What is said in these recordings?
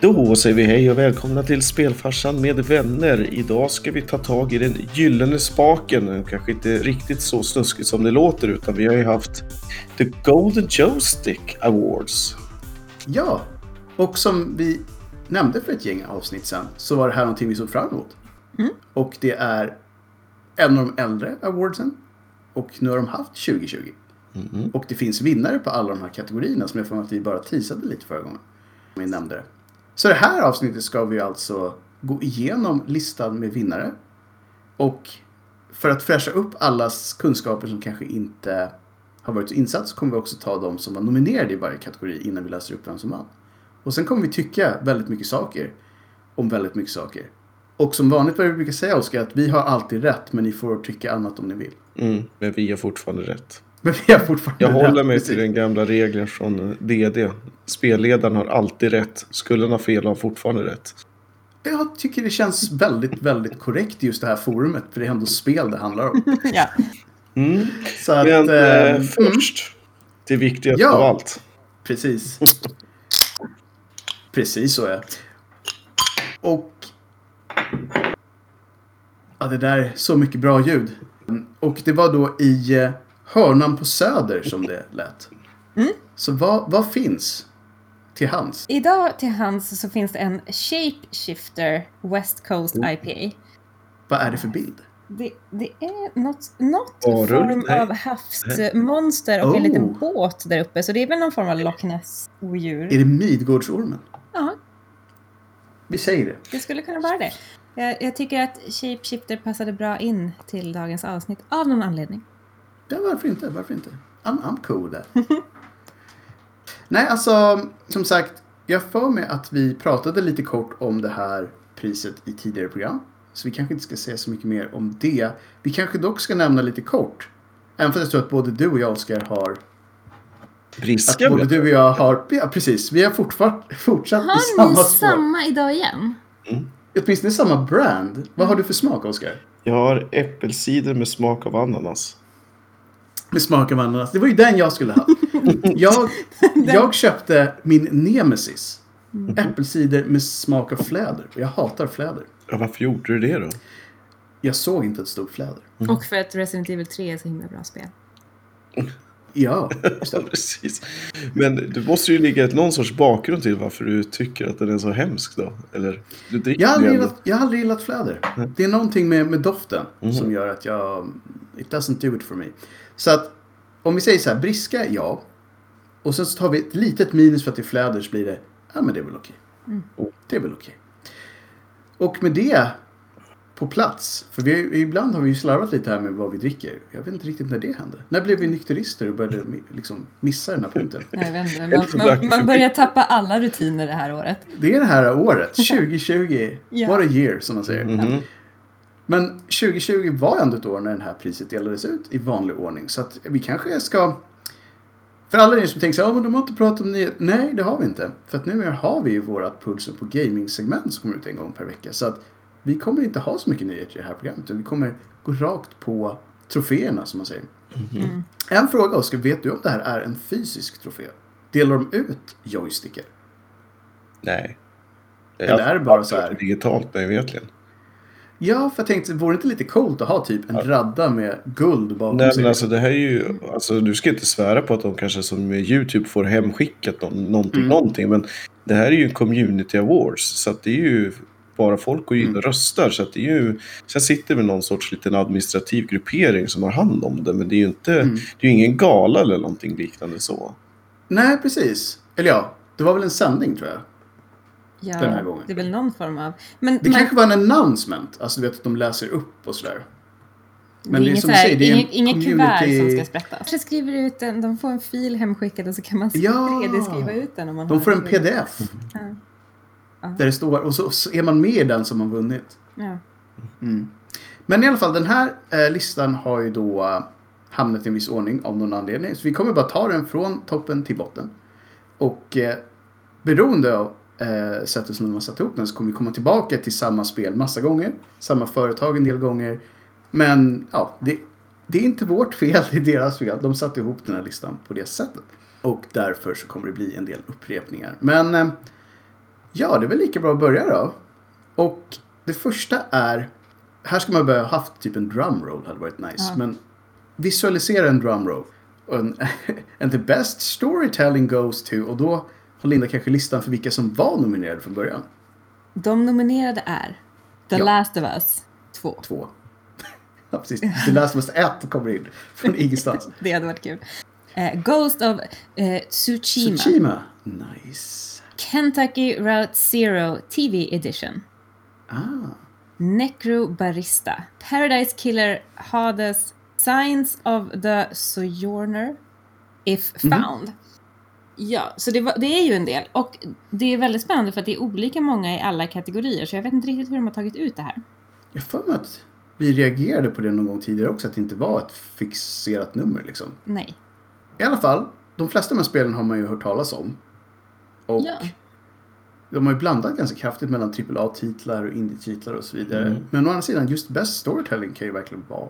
Då säger vi hej och välkomna till Spelfarsan med vänner. Idag ska vi ta tag i den gyllene spaken. Kanske inte riktigt så snuskigt som det låter utan vi har ju haft The Golden Joystick Awards. Ja, och som vi nämnde för ett gäng avsnitt sen så var det här någonting vi såg fram emot. Mm. Och det är en av de äldre awardsen. Och nu har de haft 2020. Mm. Och det finns vinnare på alla de här kategorierna som jag får att vi bara teasade lite förra gången. Vi nämnde det. Så det här avsnittet ska vi alltså gå igenom listan med vinnare. Och för att fräscha upp allas kunskaper som kanske inte har varit så insatt så kommer vi också ta de som var nominerade i varje kategori innan vi läser upp vem som vann. Och sen kommer vi tycka väldigt mycket saker om väldigt mycket saker. Och som vanligt vad vi brukar säga Oskar, att vi har alltid rätt men ni får tycka annat om ni vill. Mm, men vi har fortfarande rätt. Men vi har fortfarande Jag håller mig till den gamla regeln från DD. Spelledaren har alltid rätt. Skulle han ha fel har han fortfarande rätt. Jag tycker det känns väldigt, väldigt korrekt just det här forumet. För det är ändå spel det handlar om. Ja. Mm. Så att, Men eh, eh, först, det viktigaste Ja. av allt. Precis. Precis så är Och... Ja, det där är så mycket bra ljud. Och det var då i eh, hörnan på Söder som det lät. Så vad, vad finns till hands? Idag till hands så finns det en Shapeshifter West Coast IPA. Vad är det för bild? Det, det är något, något Varulv? form Nej. av havsmonster och en Oh. liten båt där uppe. Så det är väl någon form av Loch Ness-odjur. Är det Midgårdsormen? Ja, Vi säger det. det skulle kunna vara det. Jag, jag tycker att Shapeshifter passade bra in till dagens avsnitt av någon anledning. Ja, varför inte? Varför inte? I'm, I'm cool där. Nej, alltså som sagt. Jag för mig att vi pratade lite kort om det här priset i tidigare program. Så vi kanske inte ska säga så mycket mer om det. Vi kanske dock ska nämna lite kort. Även fast jag tror att både du och jag, Oskar, har... Att Briska både du och jag har... Ja, precis. Vi har fortfar- fortsatt i Har samma ni spår. samma idag igen? Åtminstone samma brand. Vad har du för smak, Oskar? Jag har äppelcider med smak av ananas. Med smak av ananas. Det var ju den jag skulle ha. Jag, jag köpte min Nemesis. Äppelcider med smak av fläder. Jag hatar fläder. Ja, varför gjorde du det då? Jag såg inte att det stod fläder. Och för att Resident Evil 3 är så himla bra spel. Ja, precis. Men det måste ju ligga ett, någon sorts bakgrund till varför du tycker att den är så hemsk då. Eller, du dricker Jag har aldrig gillat, jag har aldrig gillat fläder. Det är någonting med, med doften som gör att jag... It doesn't do it for me. Så att om vi säger så här, briska, ja. Och sen så tar vi ett litet minus för att det är fläder så blir det, ja men det är väl okej. Det är väl okej. Och med det på plats, för vi, ibland har vi ju slarvat lite här med vad vi dricker. Jag vet inte riktigt när det hände. När blev vi nykterister och började liksom missa den här punkten? Jag vet inte, man, man, man börjar tappa alla rutiner det här året. Det är det här året, 2020. Ja. What a year, som man säger. Mhm. Men 2020 var ändå ett år när det här priset delades ut i vanlig ordning. Så att vi kanske ska... För alla er som tänker så här, "Ja, men de har inte pratat om nyheter. Nej, det har vi inte. För att nu har vi ju vårat Pulsen på Gaming-segment som kommer ut en gång per vecka. Så att vi kommer inte ha så mycket nyheter i det här programmet. Utan vi kommer gå rakt på troféerna, som man säger. En fråga, Oskar. Vet du om det här är en fysisk trofé? Delar de ut joystickar? Nej. Eller är det bara så här? Digitalt mig vetligen. Ja, för jag tänkte, vore det inte lite coolt att ha typ en radda med guld bakom Nej sig? men alltså det här är ju, alltså du ska inte svära på att de kanske som med YouTube får hemskickat någon, någonting, Mm. någonting. Men det här är ju en community awards. Så att det är ju bara folk går in och röstar. Så att det är ju, sen sitter väl någon sorts liten administrativ gruppering som har hand om det. Men det är ju inte, Mm. det är ingen gala eller någonting liknande så. Nej, precis. Eller ja, det var väl en sändning tror jag. Ja, Den här gången. det är väl någon form av... Men, Det men kanske var en announcement. Alltså du vet att de läser upp och sådär. det Men är det är inget, som så du här, säger, det är en inget, inget kuvert community- som ska sprättas. Kanske skriver ut en, de får en fil hemskickad och så kan man Ja. 3D-skriva ut den om man De får en pdf. Ja. Ja. Där det står, och så, så är man med i den som har vunnit. Ja. Men i alla fall, den här eh, listan har ju då eh, hamnat i en viss ordning av någon anledning. Så vi kommer bara ta den från toppen till botten. Och eh, beroende av eh, sättet som de har satt ihop den så kommer vi komma tillbaka till samma spel massa gånger. Samma företag en del gånger. Men ja, det, det är inte vårt fel, det är deras fel. De satte ihop den här listan på det sättet. Och därför så kommer det bli en del upprepningar. Men eh, Ja, det är väl lika bra att börja då. Och det första är... Här ska man börja ha haft typ en drumroll, hade varit nice. Ja. Men visualisera en drumroll. En, and the best storytelling goes to... Och då har Linda kanske listan för vilka som var nominerade från början. De nominerade är The Ja. Last of Us 2. Två. ja, precis. The Last of Us 1 kommer in från ingenstans. Det hade varit kul. Eh, Ghost of eh, Tsushima. Tsushima. Nice. Kentucky Route Zero TV Edition. Ah. Necro Barista. Paradise Killer Hades. Signs of the Sojourner. If Mhm. found. Ja, så det, var, det är ju en del. Och det är väldigt spännande för att det är olika många i alla kategorier. Så jag vet inte riktigt hur de har tagit ut det här. Jag för mig att vi reagerade på det någon gång tidigare också. Att det inte var ett fixerat nummer liksom. Nej. I alla fall, de flesta av de här spelen har man ju hört talas om. Och Ja. de har ju blandat ganska kraftigt mellan AAA-titlar och indie-titlar och så vidare. Mm. Men å andra sidan, just best storytelling kan ju verkligen vara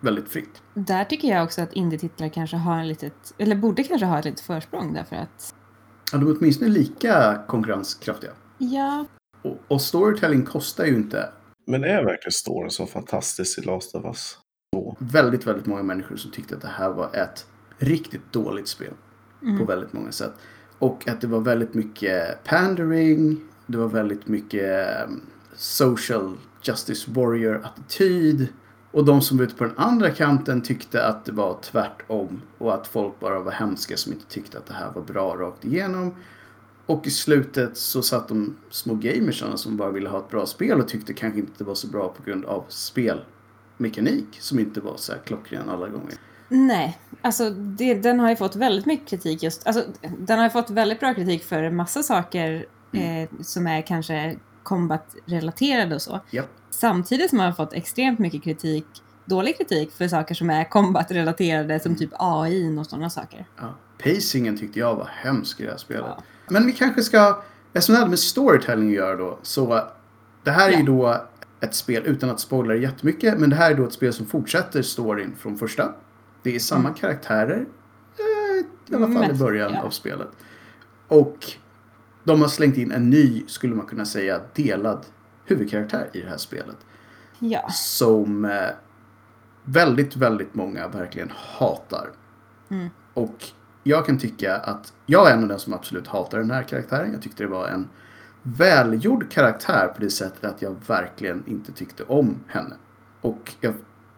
väldigt fritt. Där tycker jag också att indie-titlar kanske har en litet, eller borde kanske ha ett litet försprång därför att Ja, de är åtminstone lika konkurrenskraftiga. ja, Och, och storytelling kostar ju inte Men är verkligen storyn så fantastisk i Last of Us 2? väldigt, väldigt många människor som tyckte att det här var ett riktigt dåligt spel. Mm. På väldigt många sätt. Och att det var väldigt mycket pandering. Det var väldigt mycket ehm, social justice warrior-attityd. Och de som var ute på den andra kanten tyckte att det var tvärtom. Och att folk bara var hemska som inte tyckte att det här var bra rakt igenom. Och i slutet så satt de små gamersarna som bara ville ha ett bra spel och tyckte kanske inte det var så bra på grund av spelmekanik som inte var så här klockren alla gånger nej, alltså det, den har ju fått väldigt mycket kritik just, alltså den har ju fått väldigt bra kritik för massa saker eh, som är kanske combat-relaterade och så. Ja. Samtidigt som man har fått extremt mycket kritik, dålig kritik för saker som är combat-relaterade som typ AI och sådana saker. Ja. Pacingen tyckte jag var hemsk i det här spelet. Ja. Men vi kanske ska, eftersom det hade med storytelling att göra då, så det här är ju Ja. då ett spel, utan att spoila jättemycket, men det här är då ett spel som fortsätter storyn från första. Det är samma karaktärer, eh, i alla fall i början ja. av spelet. Och de har slängt in en ny, skulle man kunna säga, delad huvudkaraktär i det här spelet. Ja. Som eh, väldigt, väldigt många verkligen hatar. Mm. Och jag kan tycka att jag är en av de som absolut hatar den här karaktären. Jag tyckte det var en välgjord karaktär på det sättet att jag verkligen inte tyckte om henne. Och jag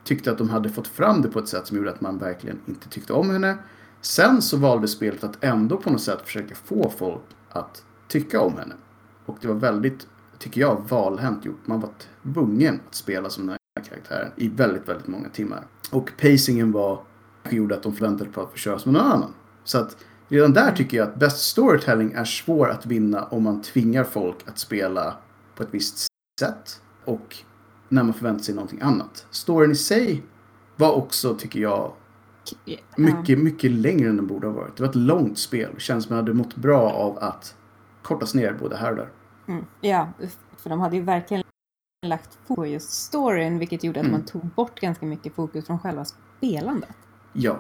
tyckte att de hade fått fram det på ett sätt som gjorde att man verkligen inte tyckte om henne. Sen så valde spelet att ändå på något sätt försöka få folk att tycka om henne. Och det var väldigt, tycker jag, valhänt gjort. Man var tvungen att spela som den här karaktären i väldigt, väldigt många timmar. Och pacingen var, gjorde att de förväntade på att få köra som någon annan. Så att redan där tycker jag att best storytelling är svår att vinna om man tvingar folk att spela på ett visst sätt. Och när man förväntar sig någonting annat. Storyn i sig var också, tycker jag, mycket, mycket längre än den borde ha varit. Det var ett långt spel. Det känns som att man hade mått bra av att kortas ner både här och där. Mm. Ja, för de hade ju verkligen lagt på just storyn, vilket gjorde att Mm. man tog bort ganska mycket fokus från själva spelandet. Ja.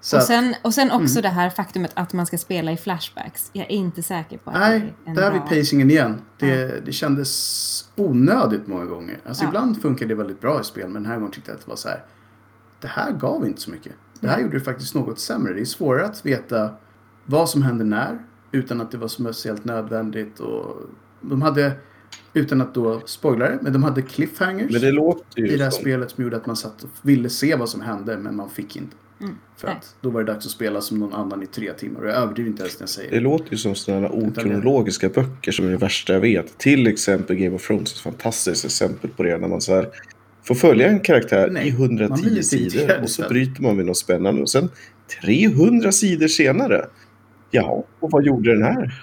Så och, sen, och sen också Mm. det här faktumet att man ska spela i flashbacks. Jag är inte säker på att nej, det är där har vi pacingen igen. Det, det kändes onödigt många gånger. Alltså Ja. ibland funkar det väldigt bra i spel, men den här gången tyckte jag att det var så här. Det här gav inte så mycket. Det här Nej. gjorde det faktiskt något sämre. Det är svårare att veta vad som händer när, utan att det var speciellt nödvändigt. Och de hade, utan att då spoila det, men de hade cliffhangers. Men det låter i ju det här som... spelet som gjorde att man satt och ville se vad som hände men man fick inte. Mm. För Nej. att då var det dags att spela som någon annan i tre timmar och jag överdriver inte ens när jag säger Det det. låter ju som sådana okronologiska böcker som är det värsta jag vet. Till exempel Game of Thrones är ett fantastiskt exempel på det. När man så här får följa en karaktär Nej, i man blir 110 lite sidor och så bryter man med något spännande. Och sen 300 sidor senare. Ja, och vad gjorde den här?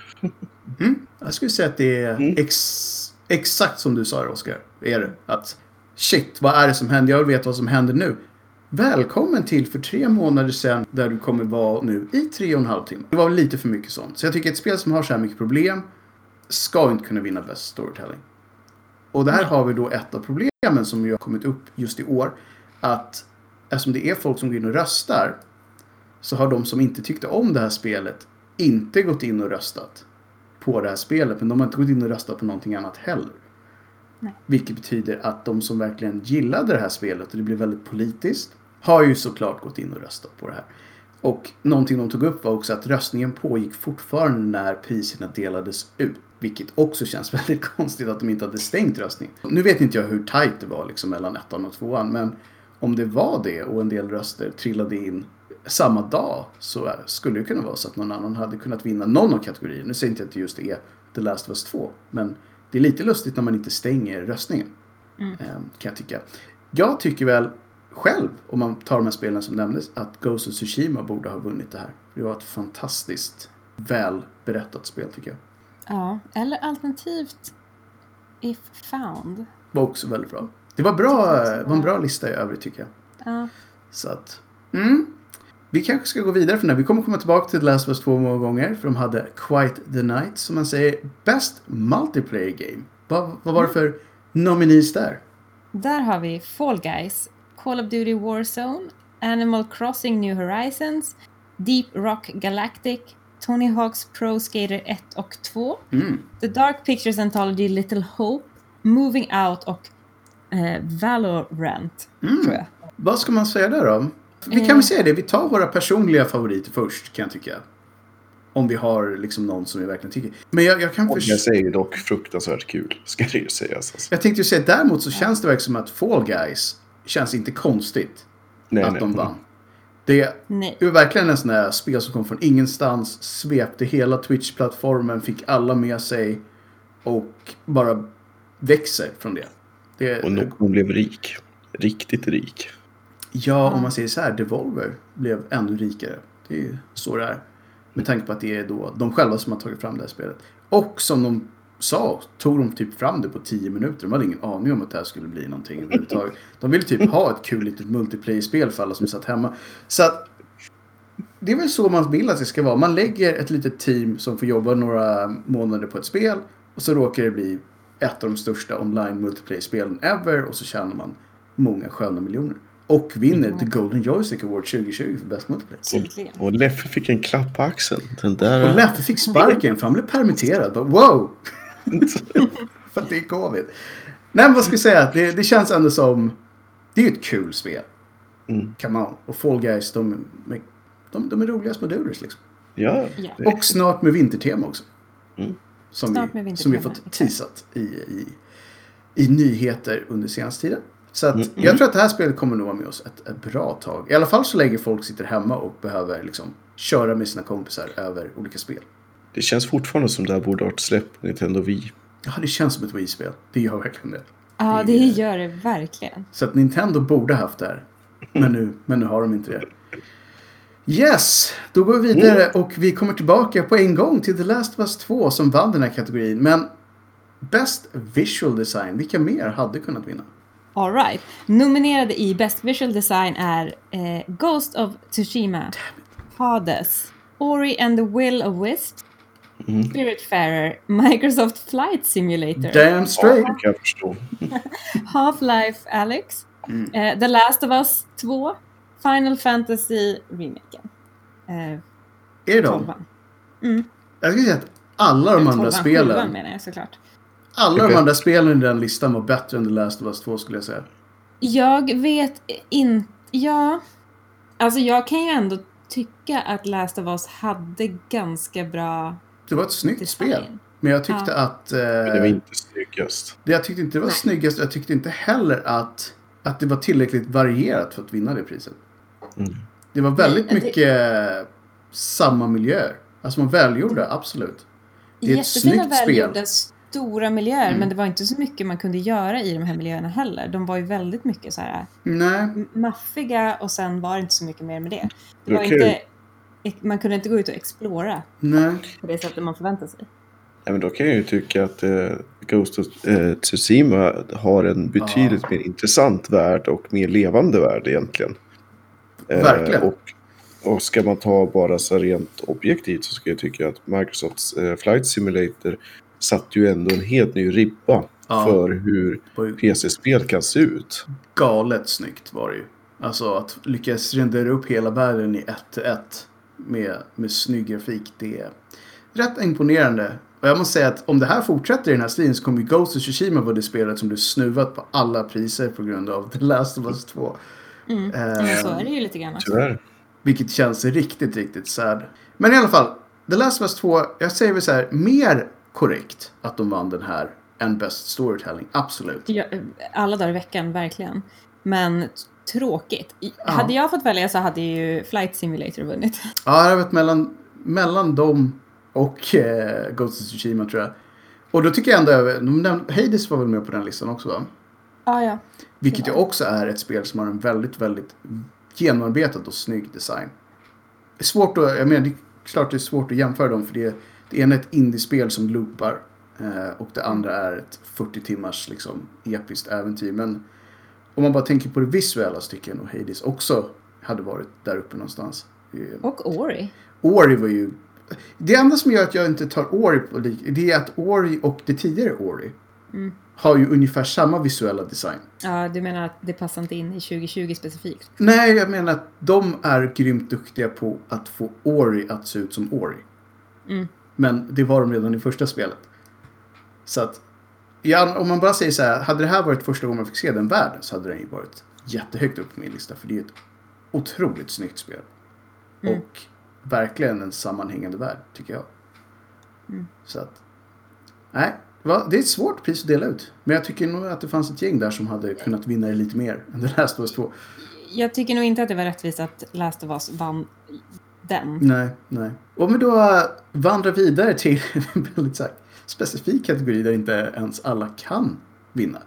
Mm. Jag skulle säga att det är Mm. ex, exakt som du sa Oskar. Är det. Att shit, vad är det som händer? Jag vill veta vad som händer nu. Välkommen till för tre månader sedan där du kommer vara nu i tre och en halv timme. Det var lite för mycket sånt. Så jag tycker ett spel som har så här mycket problem ska inte kunna vinna bäst storytelling. Och där har vi då ett av problemen som ju har kommit upp just i år. Att eftersom det är folk som går in och röstar så har de som inte tyckte om det här spelet inte gått in och röstat på det här spelet men de har inte gått in och röstat på någonting annat heller. Nej. Vilket betyder att de som verkligen gillade det här spelet och det blev väldigt politiskt har ju såklart gått in och röstat på det här. Och någonting de tog upp var också att röstningen pågick fortfarande när priserna delades ut. Vilket också känns väldigt konstigt att de inte hade stängt röstningen. Nu vet inte jag hur tajt det var liksom mellan ettan och tvåan men om det var det och en del röster trillade in samma dag så skulle det kunna vara så att någon annan hade kunnat vinna någon av kategorierna. Nu säger inte jag att det just är The Last of Us 2 men det är lite lustigt när man inte stänger röstningen. Mm. eh, Kan jag tycka. Jag tycker väl själv, om man tar de här spelen som nämndes, att Ghost of Tsushima borde ha vunnit det här. Det var ett fantastiskt väl berättat spel tycker jag. Ja, eller alternativt If Found. Var också väldigt bra. Det var, bra, det var en bra lista i övrigt tycker jag. Ja, Så att, mm. Vi kanske ska gå vidare från det. Vi kommer komma tillbaka till The Last of Us 2 många gånger. För de hade Quite the Night som man säger. Best Multiplayer Game. Vad, vad var det för nominees där? där har vi Fall Guys, Call of Duty Warzone, Animal Crossing New Horizons, Deep Rock Galactic, Tony Hawk's Pro Skater 1 och 2, Mm. The Dark Pictures Anthology Little Hope, Moving Out och eh, Valorant, Mm. tror jag. Vad ska man säga där då? Vi kan väl säga det. Vi tar våra personliga favoriter först kan jag tycka. Om vi har liksom någon som vi verkligen tycker. Men jag, jag kan Och förstå. jag säger dock fruktansvärt kul, ska det ju sägas. Alltså. Jag tänkte ju säga däremot så känns det verkligen som att Fall Guys känns inte konstigt Nej, att nej. de vann. Det Nej. Var verkligen en sån där spel som kom från ingenstans, svepte hela Twitch-plattformen, fick alla med sig och bara växer från det. det Och någon blev rik. Riktigt rik. Ja, om man säger så här, Devolver blev ännu rikare. Det är ju så det är. Med tanke på att det är då de själva som har tagit fram det här spelet. Och som de sa, tog de typ fram det på 10 minuter. De hade ingen aning om att det här skulle bli någonting överhuvudtaget. De ville typ ha ett kul litet multiplayer-spel för alla som satt hemma. Så att det är väl så man vill att det ska vara. Man lägger ett litet team som får jobba några månader på ett spel och så råkar det bli ett av de största online multiplayer-spelen ever och så tjänar man många sköna miljoner. Och vinner The Golden Joystick Award 2020 för Best Multiplayer. Tydligen. Och Leffe fick en klapp på axeln. Den där... Och Leffe fick sparken för han blev permitterad. Wow! för att det är covid. Nej men vad ska jag säga? Det, det känns ändå som... Det är ju ett kul spel. Mm. Come on. Och Fall Guys, de, de, de, de är roliga små duders liksom. Ja, Ja. det- Och snart med vintertema också. Mm. Som, Snart med vi, vintertema, som vi fått teasat i, i, i nyheter under senaste tiden. Så att Mm. jag tror att det här spelet kommer nog vara med oss ett, ett bra tag. I alla fall så länge folk sitter hemma och behöver liksom köra med sina kompisar över olika spel. det känns fortfarande som det här borde ha varit släppt på Nintendo Wii. Ja, det känns som ett Wii-spel. Det gör verkligen det. Ja, det gör det verkligen. Så att Nintendo borde haft det här. Men nu, men nu har de inte det. Yes, då går vi vidare och vi kommer tillbaka på en gång till The Last of Us 2 som vann den här kategorin. Men Best Visual Design, vilka mer hade kunnat vinna? All right. Nominerade i Best Visual Design är eh, Ghost of Tsushima, Hades, Ori and the Will of Wisp, Spiritfarer, Microsoft Flight Simulator, Damn straight! förstå. Half-Life Alyx, eh, The Last of Us 2, Final Fantasy Remaken. Eh, Är det de? tolvan. Mm. Jag skulle säga att alla de andra Tolvan, sjuan spelen, menar jag såklart. Alla de andra spelen i den listan var bättre än The Last of Us 2 skulle jag säga. Jag vet inte... Ja. Alltså jag kan ju ändå tycka att Last of Us hade ganska bra Det var ett snyggt design. spel. Men jag tyckte Ja. att... Eh, Men det var inte snyggast. Det jag tyckte inte det var Nej. snyggast. Jag tyckte inte heller att, att det var tillräckligt varierat för att vinna det priset. Mm. Det var väldigt Nej, det- mycket samma miljöer. Alltså man välgjorde, absolut. Det är ett snyggt spel. Stora miljöer Mm. men det var inte så mycket man kunde göra i de här miljöerna heller. De var ju väldigt mycket så här Nej, maffiga och sen var det inte så mycket mer med det. det var inte, man kunde inte gå ut och explora nej. på det sättet man förväntar sig. Ja, men då kan jag ju tycka att eh, Ghost of eh, Tsushima har en betydligt Ja. mer intressant värld och mer levande värld egentligen. Eh, Verkligen. och, och ska man ta bara så rent objektivt så ska jag tycka att Microsofts eh, Flight Simulator satte ju ändå en helt ny ribba Ja. för hur PC-spel kan se ut. galet snyggt var det ju. Alltså att lyckas rendera upp hela världen i ett till ett med, med snygg grafik. Det är rätt imponerande. Och jag måste säga att om det här fortsätter i den här stilen så kommer ju Ghost of Tsushima vara det spelet som blir snuvat på alla priser på grund av The Last of Us 2. Mm. Eh, Ja, så är det ju lite grann. Tyvärr. Vilket känns riktigt, riktigt sad. Men i alla fall, The Last of Us 2, jag säger väl så här, mer korrekt att de vann den här än Best Storytelling. Absolut. Ja, alla dagar i veckan, verkligen. Men tråkigt. Ja. Hade jag fått välja så hade ju Flight Simulator vunnit. Ja, har varit mellan, mellan dem och eh, Ghost of Tsushima tror jag. Och då tycker jag ändå, de Hades var väl med på den listan också va? Ja, ja. Vilket ju också är ett spel som har en väldigt, väldigt genomarbetad och snygg design. Det är svårt att, jag menar, det är klart det är svårt att jämföra dem för det, det ena är ett indiespel som loopar eh, och det andra är ett 40 timmars liksom episkt äventyr. Men om man bara tänker på det visuella så tycker jag nog Hades också hade varit där uppe någonstans. Eh, Och Ori. Ori var ju... Det enda som gör att jag inte tar Ori på lik... Det är att Ori och det tidigare Ori Mm. har ju ungefär samma visuella design. Ja, du menar att det passar inte in i 2020 specifikt? Nej, jag menar att de är grymt duktiga på att få Ori att se ut som Ori. Mm. Men det var de redan i första spelet. Så att, ja, om man bara säger så här, hade det här varit första gången man fick se den världen så hade den ju varit jättehögt upp på min lista. För det är ett otroligt snyggt spel. Mm. Och verkligen en sammanhängande värld, tycker jag. Mm. Så att, nej, det är ett svårt pris att dela ut. Men jag tycker nog att det fanns ett gäng där som hade kunnat vinna det lite mer än The Last of Us 2. Jag tycker nog inte att det var rättvist att Last of Us vann den. Nej, nej. Om vi då vandrar vidare till en väldigt så här, specifik kategori där inte ens alla kan vinna.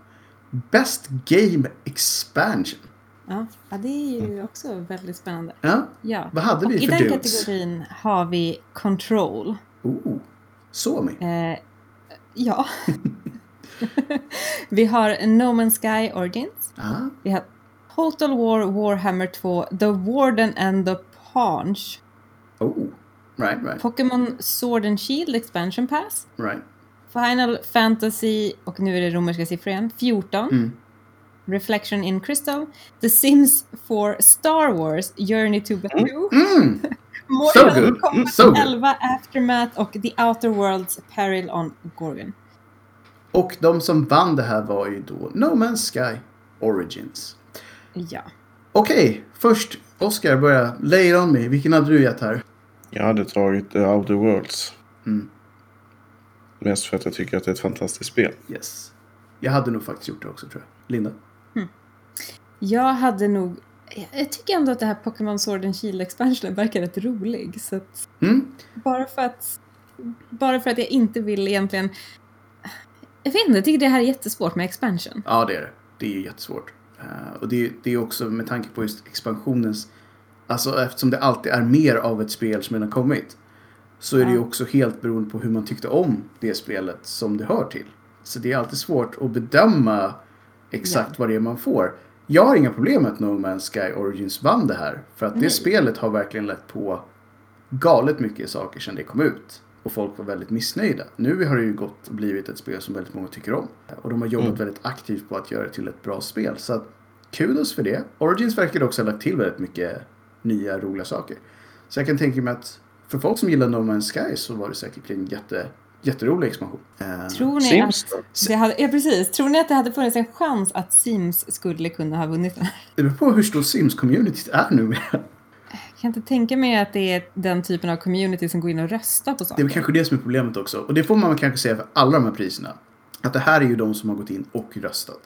Best Game Expansion. Ja, ja det är ju också väldigt spännande. Ja, Ja. vad hade Och vi i för den dudes? kategorin har vi Control. Oh, Suomi. Eh, ja. vi har No Man's Sky Origins. Ah, Vi har Total War Warhammer 2, The Warden and the Paunch. Right, right, Pokémon Sword and Shield Expansion Pass. right. Final Fantasy, och nu är det romerska siffror igen, 14. Mm. Reflection in Crystal. The Sims 4 Star Wars Journey to Batuu. Mm. Mortal So good. Kombat So good. 11 Aftermath och The Outer Worlds Peril on Gorgon. Och de som vann det här var ju då No Man's Sky Origins. Ja. Okej, först Oscar börja. Lay it on me. Vilken hade du gett här? Jag hade tagit The Outer Worlds. Mm. Mest för att jag tycker att det är ett fantastiskt spel. Yes. Jag hade nog faktiskt gjort det också tror jag. Linda? Jag hade nog... Jag tycker ändå att det här Pokémon Sword and Shield expansionen verkar rätt rolig. Så att Mm? bara för att... Bara för att jag inte vill egentligen... Jag vet inte, jag tycker det här är jättesvårt med expansion. Ja, det är det. Det är ju jättesvårt. Eh, och det, det är också med tanke på just expansionens... Alltså eftersom det alltid är mer av ett spel som redan kommit. Så är det ju Ja. också helt beroende på hur man tyckte om det spelet som det hör till. Så det är alltid svårt att bedöma exakt vad det är man får. Jag har inga problem med att No Man's Sky Origins vann det här. För att det Nej. spelet har verkligen lett på galet mycket saker sedan det kom ut. Och folk var väldigt missnöjda. Nu har det ju gått och blivit ett spel som väldigt många tycker om. Och de har jobbat Mm. väldigt aktivt på att göra det till ett bra spel. Så att, kudos för det. Origins verkar också ha lagt till väldigt mycket nya roliga saker. Så jag kan tänka mig att för folk som gillar No Man's Sky så var det säkert en jätte, jätterolig expansion. Eh, Tror ni Sims att... Det hade, ja, precis. Tror ni att det hade funnits en chans att Sims skulle kunna ha vunnit den här? Det beror på hur stor Sims-communityt är nu. Jag kan inte tänka mig att det är den typen av community som går in och röstar på Det är saker. kanske det som är problemet också. Och det får man kanske säga för alla de här priserna. Att det här är ju de som har gått in och röstat.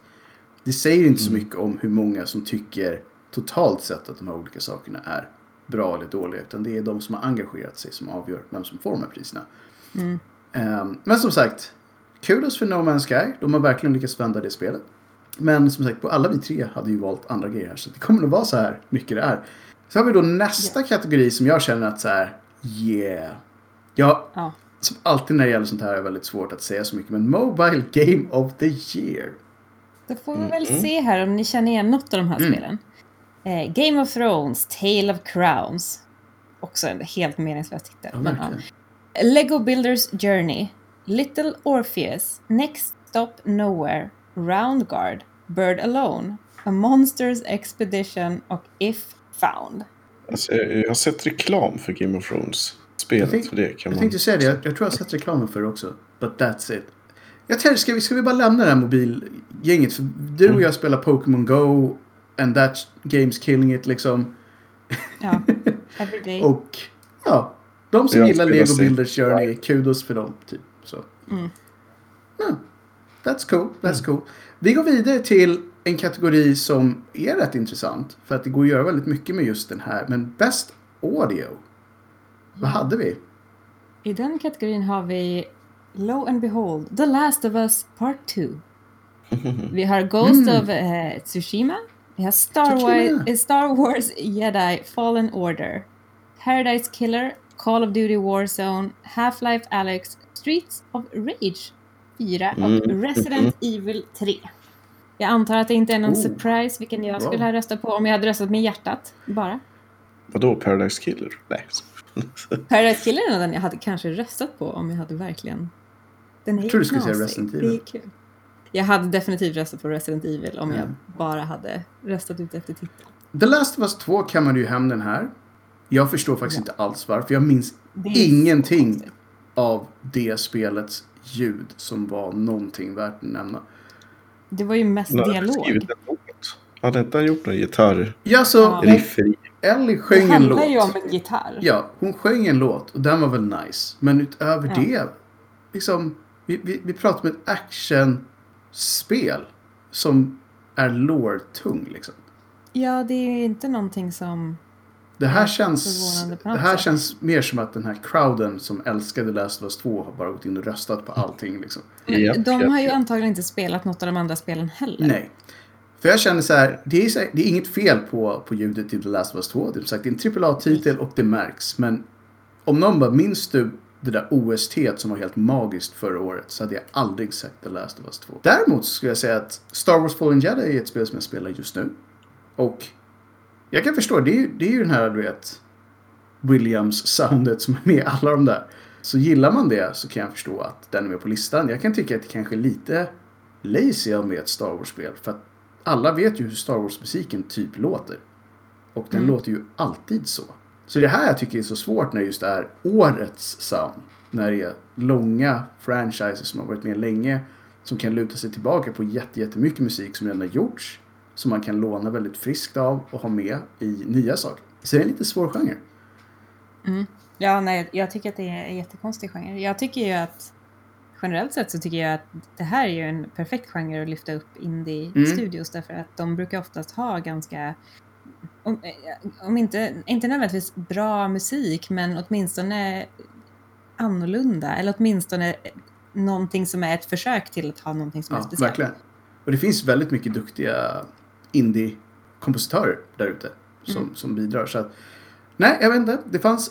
Det säger inte så mycket om hur många som tycker totalt sett att de här olika sakerna är bra eller dåliga. Utan det är de som har engagerat sig som avgör vem som får de här priserna. Mm. Ehm, men som sagt, kudos för No Man's Sky. De har verkligen lyckats vända det spelet. Men som sagt, på alla vi tre hade ju valt andra grejer här. Så det kommer nog vara så här mycket det är. Så har vi då nästa kategori som jag känner att så här, yeah. Ja. som alltid när det gäller sånt här är väldigt svårt att säga så mycket. Men Mobile Game of the Year. Då får vi väl se här om ni känner igen något av de här Mm. spelen. Eh, Game of Thrones, Tale of Crowns. Också en helt meningslös titel. Ja, men, ja. Lego Builders Journey, Little Orpheus, Next Stop Nowhere, Round Guard, Bird Alone, A Monsters Expedition och If Found. Alltså, jag har sett reklam för Game of Thrones. spelet. tänk- för det kan Jag man... tänkte säga det, jag, jag tror jag har sett reklamen för det också. But that's it. Jag tänkte, ska vi, ska vi bara lämna det här mobilgänget? För du Mm. och jag spelar Pokémon Go and that game's killing it liksom. Ja, every day. Och ja, de som gillar Lego Builders Journey, kudos för dem. Typ. Så. Mm. Ja, that's cool, that's cool. Vi går vidare till en kategori som är rätt intressant. För att det går att göra väldigt mycket med just den här. Men Best Audio. Vad hade vi? I den kategorin har vi Lo and Behold, The Last of Us Part 2. Vi har Ghost Mm. of eh, Tsushima. Vi har Star. Wars, eh, Star Wars Jedi Fallen Order. Paradise Killer, Call of Duty Warzone, Half-Life Alyx, Streets of Rage 4 och Mm. Resident Evil 3. Jag antar att det inte är någon Oh. surprise vilken jag skulle ha röstat på om jag hade röstat med hjärtat bara. Vadå, Paradise Killer? Nej. Paradise Killer är den jag hade kanske röstat på om jag hade verkligen... Den är Jag tror du skulle säga. Resident Det Evil. är kul. Jag hade definitivt röstat på Resident Evil om jag Mm. bara hade röstat ut efter titel. The Last of Us 2 kammade ju hem den här. Jag förstår faktiskt inte alls varför. Jag minns Det ingenting så av det spelets ljud som var någonting värt att nämna. Det var ju mest har dialog. låt. Hade inte han gjort någon gitarrriff Ja, så Ja. hon, Ellie Det sjöng en handlar ju om låt. en gitarr. Ja, hon sjöng en låt och den var väl nice. Men utöver Ja. det, liksom, vi, vi, vi pratar om ett actionspel som är lore-tung liksom. Ja, det är ju inte någonting som... Det här känns, det här sätt. känns mer som att den här crowden som älskade Last of Us 2 har bara gått in och röstat på allting liksom. Japp, de har ju antagligen inte spelat något av de andra spelen heller. Nej. För jag känner så här, det är, så här, det är inget fel på, på ljudet till The Last of Us 2. Det är, sagt, det är en AAA-titel och det märks. Men om någon bara, minns du det där OST som var helt magiskt förra året så hade jag aldrig sagt The Last of Us 2. Däremot skulle jag säga att Star Wars Fallen Jedi är ett spel som jag spelar just nu. Och jag kan förstå, det är, ju- det är ju den här, du vet, Williams-soundet som är med i alla de där. Så gillar man det så kan jag förstå att den är med på listan. Jag kan tycka att det kanske är lite lazy med ett Star Wars-spel. För att alla vet ju hur Star Wars-musiken typ låter. Och den Mm. låter ju alltid så. Så det här jag tycker är så svårt när det just är årets sound. När det är långa franchises som har varit med länge. Som kan luta sig tillbaka på jätte- jättemycket musik som redan har gjorts. Som man kan låna väldigt friskt av och ha med i nya saker. Så det är en lite svår genre. Ja, nej, jag tycker att det är en jättekonstig genre. Jag tycker ju att generellt sett så tycker jag att det här är ju en perfekt genre att lyfta upp indie-studios därför att de brukar oftast ha ganska, om, eh, om inte, inte nödvändigtvis bra musik, men åtminstone annorlunda eller åtminstone någonting som är ett försök till att ha någonting som är Ja, speciellt. verkligen. Och det finns väldigt mycket duktiga indie-kompositörer där ute som, Mm. som bidrar. Så att, nej, jag vet inte. Det fanns...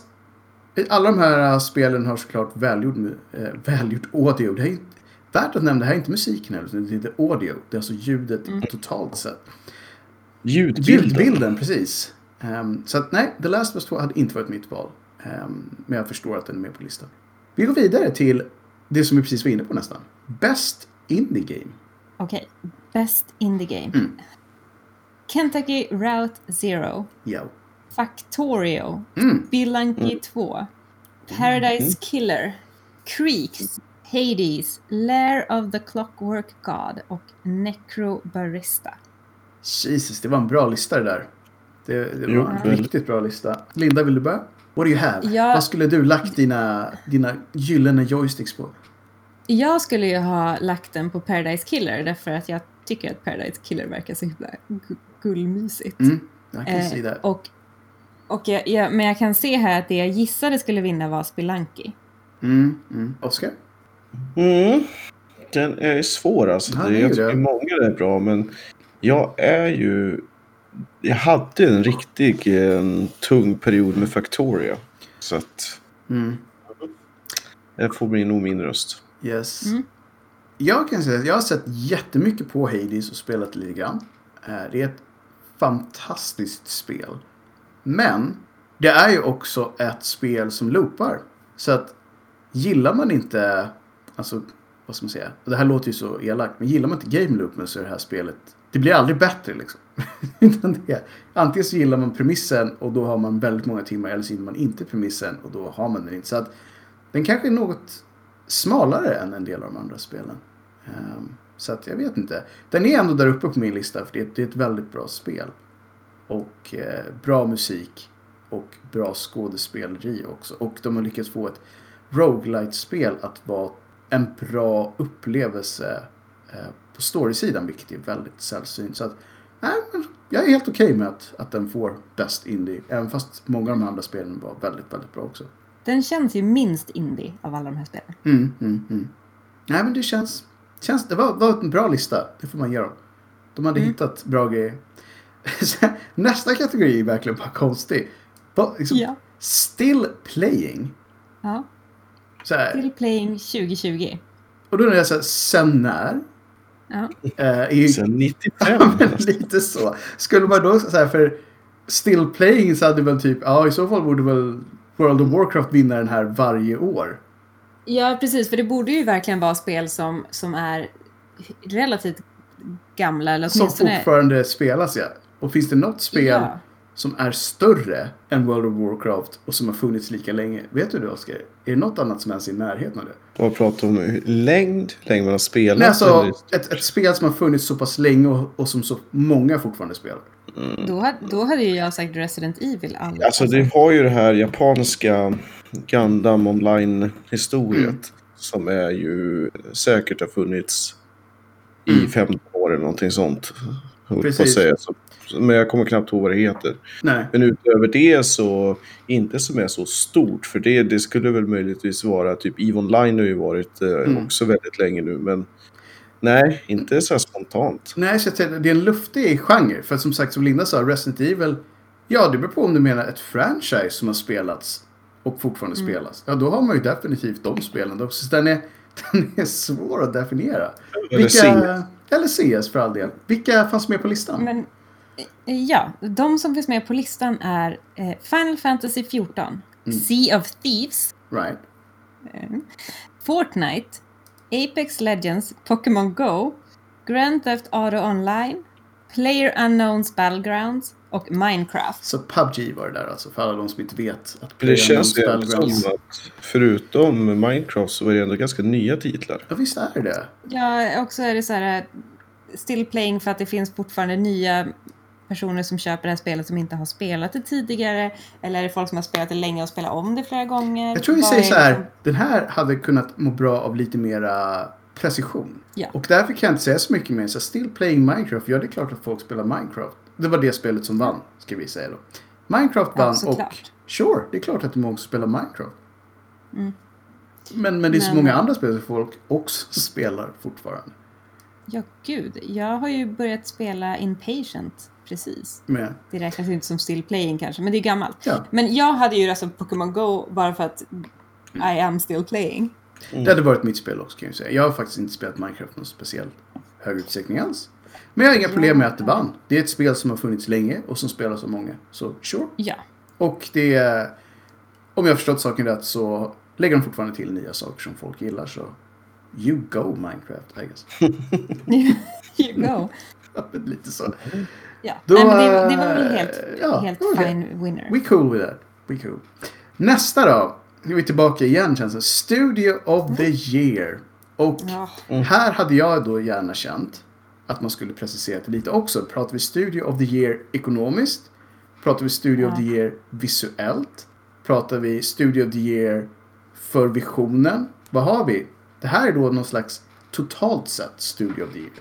Alla de här äh, spelen har såklart välgjord, eh, välgjord audio. Det är värt att nämna, det här är inte musiken heller, utan det är audio. Det är alltså ljudet Mm. totalt sett. Ljudbilden. Bildbilden, precis. Ehm, så att nej, The Last of Us 2 hade inte varit mitt val. Ehm, men jag förstår att den är med på listan. Vi går vidare till det som vi precis var inne på nästan. Best Indie Game. Okej, Best Indie Game. Mm. Kentucky Route Zero, Ja. Factorio, Mm. Spelunky 2, Paradise Killer, Creeks, Hades, Lair of the Clockwork God och Necro Barista. Jesus, det var en bra lista det där. Det, det var Jo, en väldigt. riktigt bra lista. Linda, vill du börja? What do you have? Ja. Vad skulle du lagt dina, dina gyllene joysticks på? Jag skulle ju ha lagt den på Paradise Killer därför att jag tycker att Paradise Killer verkar så himla gu- gullmysigt. Mm, jag kan Eh, se det. och, och jag, jag, men jag kan se här att det jag gissade skulle vinna var Spelunky. Mm, mm. Oscar? Mm. Den är svår alltså. Ja, det, det är jag ju tycker det. många är bra men jag är ju... Jag hade en riktig eh, tung period med Factoria. Så att Mm. det får bli nog min röst. Yes. Mm. Jag kan säga att jag har sett jättemycket på Hades och spelat lite grann. Eh, Det är ett fantastiskt spel. Men det är ju också ett spel som loopar. Så att gillar man inte alltså, vad ska man säga? Det här låter ju så elakt, men gillar man inte game loopen så är det här spelet, det blir aldrig bättre liksom. Antingen så gillar man premissen och då har man väldigt många timmar, eller så gillar man inte premissen och då har man den inte. Så att den kanske är något smalare än en del av de andra spelen. Um, så att jag vet inte. Den är ändå där uppe på min lista för det är, det är ett väldigt bra spel. Och eh, bra musik. Och bra skådespeleri också. Och de har lyckats få ett roguelite-spel att vara en bra upplevelse eh, på storysidan, vilket är väldigt sällsynt. Så att, nej, jag är helt okej okay med att, att den får Best Indie, även fast många av de andra spelen var väldigt, väldigt bra också. Den känns ju minst indie av alla de här spelen. Mm, mm, mm. Nej, men det känns... känns det var, var en bra lista, det får man ge dem. De hade mm. hittat bra grejer. Nästa kategori är verkligen bara konstig. Liksom, ja. Still playing. Ja. Still playing 2020. Och då är jag så här, sen när? Ja. Äh, i, sen 95? ja, lite så. Skulle man då så här, för still playing så hade väl typ, ja i så fall borde väl World of Warcraft vinna den här varje år. Ja, precis. För det borde ju verkligen vara spel som, som är relativt gamla. Eller Som fortfarande spelas, ja. Och finns det något spel ja. Som är större än World of Warcraft och som har funnits lika länge? Vet du det, Oskar? Är det något annat som ens är i närheten av det? Vad pratar du om? Längd? Hur länge man har spelat? Nej, alltså ett, ett spel som har funnits så pass länge och, och som så många fortfarande spelar. Mm. Då, då hade ju jag sagt Resident Evil. Alla. Alltså det har ju det här japanska Gundam online-historiet. Mm. Som är ju säkert har funnits i mm. 15 år eller någonting sånt. Precis. Säga. Så, men jag kommer knappt ihåg vad det heter. Nej. Men utöver det så, inte som är så stort. För det, det skulle väl möjligtvis vara, typ EVE Online har ju varit eh, mm. också väldigt länge nu. Men Nej, inte så spontant. Nej, så det är en luftig genre. För som sagt, som Linda sa, Resident Evil. Ja, det beror på om du menar ett franchise som har spelats och fortfarande mm. spelas. Ja, då har man ju definitivt de spelen också. Så den är, den är svår att definiera. Eller Vilka, CS. Eller CS för all del. Vilka fanns med på listan? Men, ja, de som finns med på listan är eh, Final Fantasy 14, mm. Sea of Thieves, right. eh, Fortnite, Apex Legends, Pokémon Go, Grand Theft Auto Online, Player Unknowns Battlegrounds och Minecraft. Så PubG var det där alltså, för alla de som inte vet. Att det känns ju som att förutom Minecraft så var det ändå ganska nya titlar. Ja, visst är det Ja, också är det så här still playing för att det finns fortfarande nya personer som köper det här spelet som inte har spelat det tidigare? Eller är det folk som har spelat det länge och spelat om det flera gånger? Jag tror vi säger så här, liksom... den här hade kunnat må bra av lite mera precision. Ja. Och därför kan jag inte säga så mycket mer. Så still playing Minecraft, ja det är klart att folk spelar Minecraft. Det var det spelet som vann, ska vi säga då. Minecraft vann ja, och sure, det är klart att det är många som spelar Minecraft. Mm. Men, men det är så många andra spel som folk också spelar fortfarande. Ja, gud. Jag har ju börjat spela Inpatient precis. Med. Det räknas inte som still playing kanske, men det är gammalt. Ja. Men jag hade ju på Pokémon Go bara för att I am still playing. Mm. Det hade varit mitt spel också kan jag säga. Jag har faktiskt inte spelat Minecraft någon speciell hög utsträckning alls. Men jag har inga problem med att det vann. Det är ett spel som har funnits länge och som spelas av många. Så sure. Ja. Och det är... Om jag har förstått saken rätt så lägger de fortfarande till nya saker som folk gillar. Så you go Minecraft, I guess. you go. Lite så. Ja, Då, Nej, men det, det, var väl helt, ja, helt okay. fine winner. We cool with that. We cool. Nästa då. Nu är vi tillbaka igen känns det. Studio of the year. Och ja. här hade jag då gärna känt att man skulle precisera det lite också. Pratar vi Studio of the year ekonomiskt? Pratar vi Studio ja. of the year visuellt? Pratar vi Studio of the year för visionen? Vad har vi? Det här är då någon slags totalt sett Studio of the year.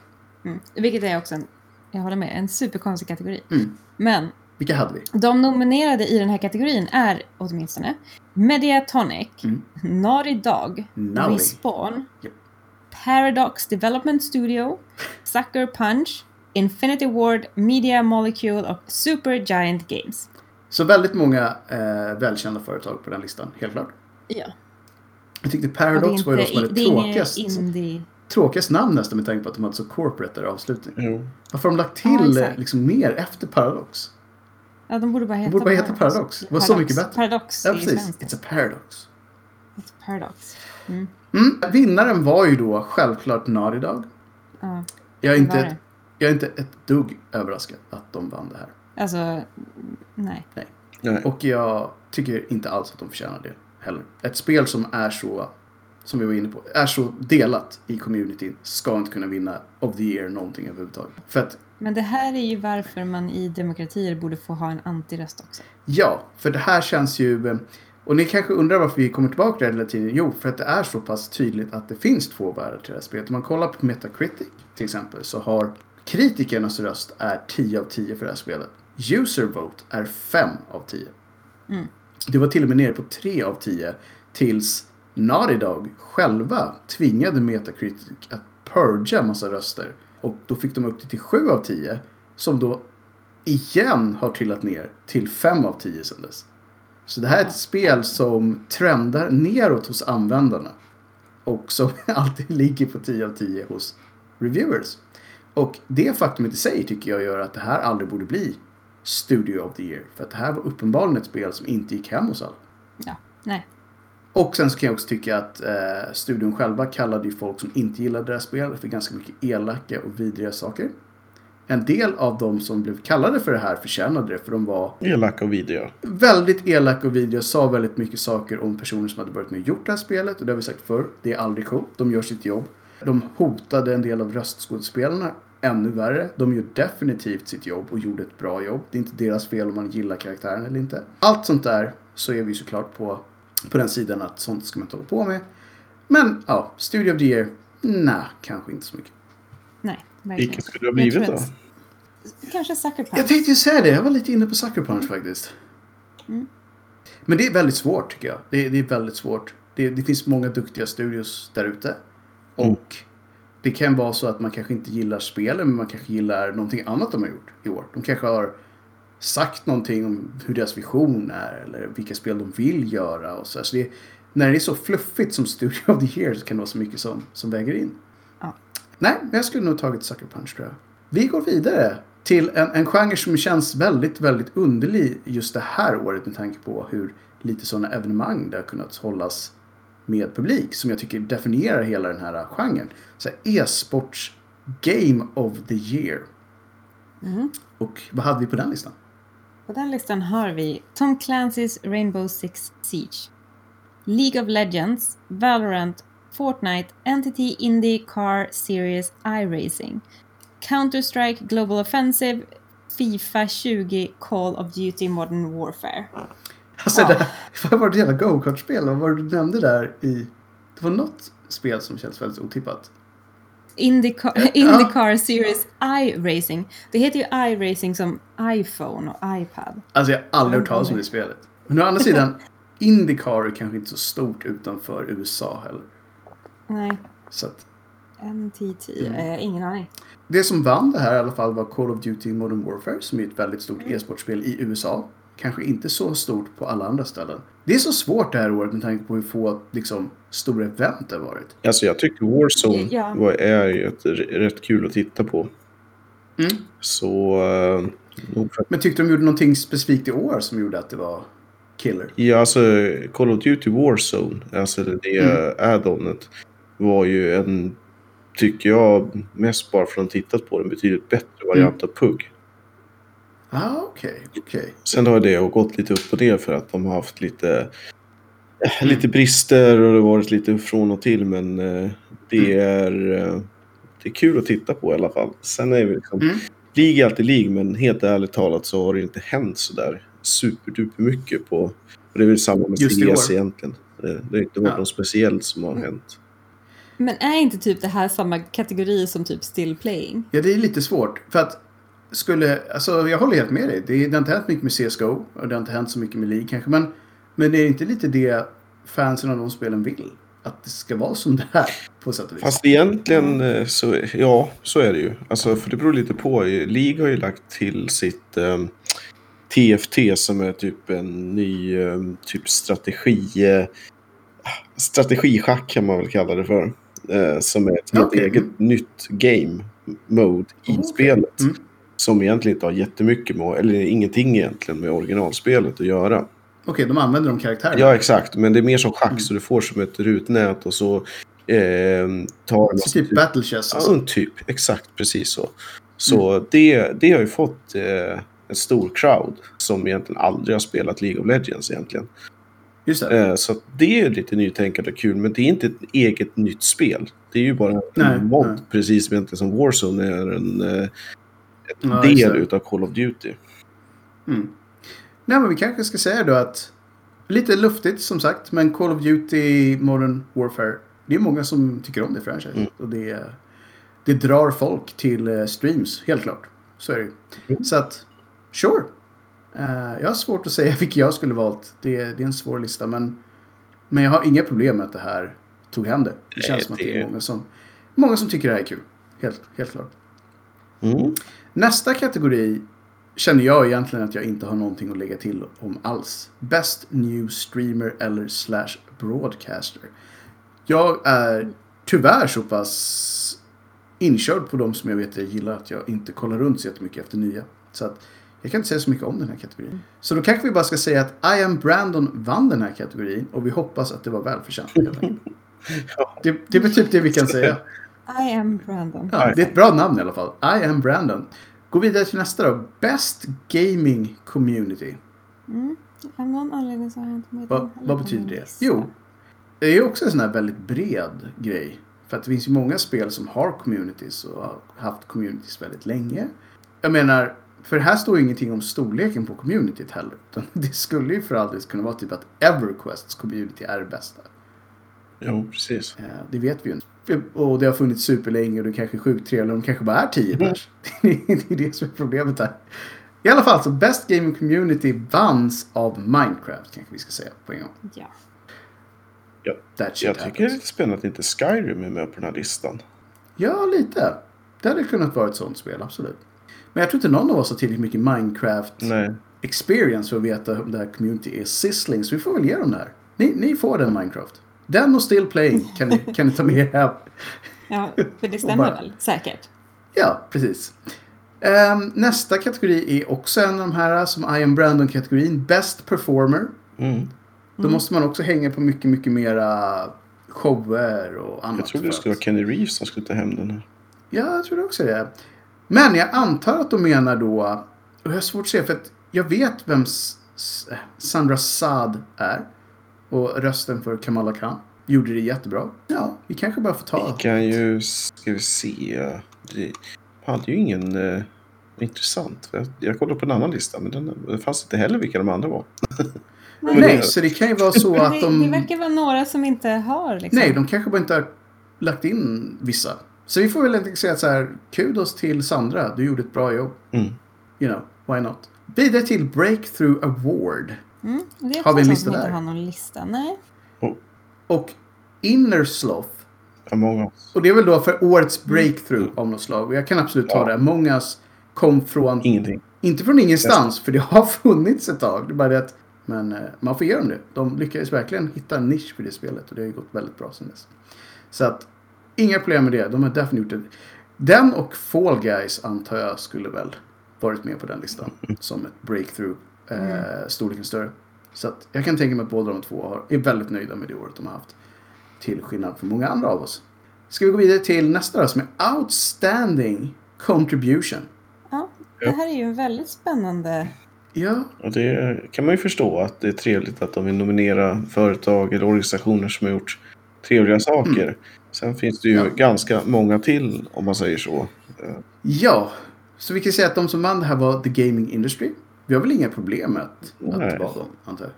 Mm. Vilket är också en jag håller med. En superkonstig kategori. Mm. Men vilka hade vi? De nominerade i den här kategorin är åtminstone Mediatonic, mm. Naughty Dog, Naughty. Respawn, yep. Paradox Development Studio, Sucker Punch, Infinity Ward, Media Molecule och Super Giant Games. Så väldigt många eh, välkända företag på den listan, helt klart. Ja. Jag tyckte Paradox var ju de som hade tråkigast. Indie tråkigast namn nästan med tanke på att de hade så corporate där avslutning. Jo. Varför har de lagt till ja, liksom mer efter Paradox? Ja, de borde bara heta, de borde bara heta Paradox. Det var så mycket bättre. Paradox ja, precis. It's a paradox. Ett paradox. Mm. Mm. Vinnaren var ju då självklart Naughty Dog. Ja. Jag är, inte, jag är inte ett dugg överraskad att de vann det här. Alltså, mm, nej. Nej. Och jag tycker inte alls att de förtjänar det heller. Ett spel som är så, som vi var inne på, är så delat i communityn ska inte kunna vinna of the year någonting överhuvudtaget. För att, Men det här är ju varför man i demokratier borde få ha en antiröst också. ja, för det här känns ju, eh, och ni kanske undrar varför vi kommer tillbaka till det hela tiden. Jo, för att det är så pass tydligt att det finns två världar till det här spelet. Om man kollar på Metacritic till exempel så har kritikernas röst är 10 av 10 för det här spelet. User vote är 5 av 10. Mm. Det var till och med nere på 3 av 10 tills Naughty Dog själva tvingade Metacritic att purga massa röster. Och då fick de upp det till 7 av 10 som då igen har trillat ner till 5 av 10 sedan dess. Så det här är ett spel som trendar neråt hos användarna. Och som alltid ligger på 10 av 10 hos reviewers. Och det faktumet i sig tycker jag gör att det här aldrig borde bli Studio of the Year. För att det här var uppenbarligen ett spel som inte gick hem hos alla. Ja, nej. Och sen så kan jag också tycka att eh, studion själva kallade ju folk som inte gillade det här spelet för ganska mycket elaka och vidriga saker. En del av de som blev kallade för det här förtjänade det för de var Elaka och vidriga. väldigt elaka och vidriga, sa väldigt mycket saker om personer som hade börjat med och gjort det här spelet. Och det har vi sagt förr, det är aldrig coolt. De gör sitt jobb. De hotade en del av röstskådespelarna ännu värre. De gör definitivt sitt jobb och gjorde ett bra jobb. Det är inte deras fel om man gillar karaktären eller inte. Allt sånt där så är vi såklart på, på den sidan att sånt ska man inte hålla på med. Men ja, Studio of the Year, nej, kanske inte så mycket. Nej, verkligen. Vilket skulle det ha blivit då? Kanske Sucker Punch. Jag tänkte ju säga det, jag var lite inne på Sucker Punch faktiskt. Mm. Men det är väldigt svårt tycker jag. Det är, det är väldigt svårt. Det, det finns många duktiga studios där ute. Mm. Och det kan vara så att man kanske inte gillar spelen men man kanske gillar någonting annat de har gjort i år. De kanske har sagt någonting om hur deras vision är eller vilka spel de vill göra. Och så. Så det, när det är så fluffigt som Studio of the Year så kan det vara så mycket som, som väger in. Ja. Nej, men jag skulle nog tagit Sucker Punch tror jag. Vi går vidare till en, en genre som känns väldigt, väldigt underlig just det här året med tanke på hur lite sådana evenemang det har kunnat hållas med publik som jag tycker definierar hela den här genren. Så E-sports Game of the Year. Mhm. Och vad hade vi på den listan? På den listan har vi Tom Clancy's Rainbow Six Siege, League of Legends, Valorant, Fortnite, Entity Indie Car Series iRacing, Counter-Strike Global Offensive, Fifa 20, Call of Duty Modern Warfare. Alltså Ja. det, vad var det jävla go-kart-spel? Vad var det du nämnde där i... Det var något spel som känns väldigt otippat. IndyCar, IndyCar Series iRacing. Det heter ju iRacing som iPhone och iPad. Alltså jag har aldrig hört talas om det spelet. Men å andra sidan, Indycar är kanske inte så stort utanför USA heller. Nej, Så att NTT. Mm. Eh, ingen aning. Det som vann det här i alla fall var Call of Duty Modern Warfare som är ett väldigt stort e-sportspel i USA. Kanske inte så stort på alla andra ställen. Det är så svårt det här året med tanke på hur få liksom, stora event det har varit. Alltså jag tycker Warzone Ja. var, är ju ett, rätt kul att titta på. Mm. Så... Uh, Men tyckte de gjorde någonting specifikt i år som gjorde att det var killer? ja, alltså Call of Duty Warzone, alltså det Mm. add-onet, var ju en, tycker jag, mest bara för att tittat på den, betydligt bättre variant av PUG. Ah, okej, okej. Sen har det gått lite upp och ner för att de har haft lite, eh, lite brister och det har varit lite från och till. Men eh, det, är, eh, det är kul att titta på i alla fall. Sen är vi liksom, Mm. League är alltid League, men helt ärligt talat så har det inte hänt sådär superduper mycket på... Och det är väl samma med CS egentligen. Det, det har inte varit Ja. något speciellt som har hänt. Men är inte typ det här samma kategori som typ still playing? Ja, det är lite svårt. För att skulle, alltså jag håller helt med dig. Det, det har inte hänt mycket med CSGO och det har inte hänt så mycket med League kanske. Men, men det är inte lite det fansen av de spelen vill? Att det ska vara som det här på sätt och vis. Fast egentligen eh, så, ja, så är det ju. Alltså, för det beror lite på. League har ju lagt till sitt um, TFT som är typ en ny um, typ strategi... Uh, strategischack kan man väl kalla det för. eh, som är ett Okej. eget nytt game mode i Okej. spelet. Mm. Som egentligen inte har jättemycket med, eller ingenting egentligen med originalspelet att göra. Okej, de använder de karaktärerna. Ja, exakt. Men det är mer som schack, så du får som ett rutnät och så eh, tar... Så typ Battle Chess. Ja, typ. Exakt, precis så. Så det, det har ju fått eh, en stor crowd som egentligen aldrig har spelat League of Legends egentligen. Just det. Eh, så det är lite nytänkande och kul, men det är inte ett eget nytt spel. Det är ju bara en mod, precis som egentligen som Warzone är en Ja, del utav Call of Duty. Mm. Nej, men vi kanske ska säga då att lite luftigt som sagt, men Call of Duty Modern Warfare. Det är många som tycker om det franchise. Mm. Och det, det drar folk till eh, streams, helt klart. Så är det. Mm. Så att, sure. Eh, jag har svårt att säga vilken jag skulle valt. Det, det är en svår lista, men, men jag har inga problem med att det här tog hem det. Det Nej, känns som att det är många som, många som tycker det här är kul. Helt, helt klart. Mm. Nästa kategori känner jag egentligen att jag inte har någonting att lägga till om alls. Best New Streamer eller slash Broadcaster. Jag är tyvärr så pass inkörd på de som jag vet jag gillar att jag inte kollar runt så jättemycket efter nya. Så att jag kan inte säga så mycket om den här kategorin. Så då kanske vi bara ska säga att I am Brandon vann den här kategorin och vi hoppas att det var välförtjänt. Det, det är typ det vi kan säga. I am Brandon. Ja, det är ett bra namn i alla fall. I am Brandon. Gå vidare till nästa då. Best Gaming Community. Av någon anledning så har jag inte med heller vad betyder det? lista. Jo, det är ju också en sån här väldigt bred grej. För att det finns ju många spel som har communities och har haft communities väldigt länge. Jag menar, för här står ju ingenting om storleken på communityt heller. Utan det skulle ju för alldeles kunna vara typ att Everquests community är det bästa. Jo, precis. Eh, Det vet vi ju inte. Och det har funnits superlänge och det kanske är sjukt trevligt. De kanske bara är 10 pers. Det är det som är problemet här. I alla fall så Best Gaming Community vanns av Minecraft kanske vi ska säga på en gång. Ja. Ja. Jag tycker det är happens. lite spännande att inte Skyrim är med på den här listan. Ja, lite. Det hade kunnat vara ett sånt spel, absolut. Men jag tror inte någon av oss har tillräckligt mycket Minecraft Nej. experience för att veta om det här community är sizzling. Så vi får väl ge dem det här. Ni, ni får den Minecraft. Den och Still Playing kan ni, kan ni ta med hem. ja, för det stämmer bara- väl säkert. Ja, precis. Ehm, nästa kategori är också en av de här som I am Brandon-kategorin. Best Performer. Mm. Då måste man också hänga på mycket, mycket mera shower och annat. Jag trodde det skulle vara Kenny Reeves som skulle ta hem den här. Ja, jag tror det också det. Men jag antar att de menar då, och jag har svårt att se för att jag vet vem S- S- Sandra Saad är. Och rösten för Kamala Khan. Gjorde det jättebra. Ja, vi kanske bara får ta. Vi kan ju, ska vi se. Det hade ju ingen eh, intressant. Jag, jag kollade på en annan lista men den, det fanns inte heller vilka de andra var. Nej, Nej, så det kan ju vara så att de... det verkar vara några som inte har liksom. Nej, de kanske bara inte har lagt in vissa. Så vi får väl enkelt säga att så här, kudos till Sandra, du gjorde ett bra jobb. Mm. You know, why not? Vidare till Breakthrough Award. Mm, Har vi en lista där? har någon lista. Nej. Och Inner Sloth. Among Us. Och det är väl då för årets breakthrough av något slag. Och jag kan absolut ta Ja. det. Mångas kom från, Ingenting. inte från ingenstans, för det har funnits ett tag. Det är bara det att, men eh, man får ge dem det. De lyckades verkligen hitta en nisch för det spelet och det har ju gått väldigt bra sen dess. Så att, inga problem med det. De har definitivt gjort det. Den och Fall Guys antar jag skulle väl varit med på den listan. Som ett breakthrough. Eh, storleken större. Så att jag kan tänka mig att båda de två har, är väldigt nöjda med det året de har haft. Till skillnad från många andra av oss. Ska vi gå vidare till nästa då, som är Outstanding Contribution. Ja, det här är ju en väldigt spännande... Ja, Och det kan man ju förstå att det är trevligt att de vill nominera företag eller organisationer som har gjort trevliga saker. Sen finns det ju Mm. Ja. ganska många till om man säger så. Ja. Så vi kan säga att de som vann det här var The Gaming Industry. Vi har väl inga problem med att, Nej. att vara dem, antar jag.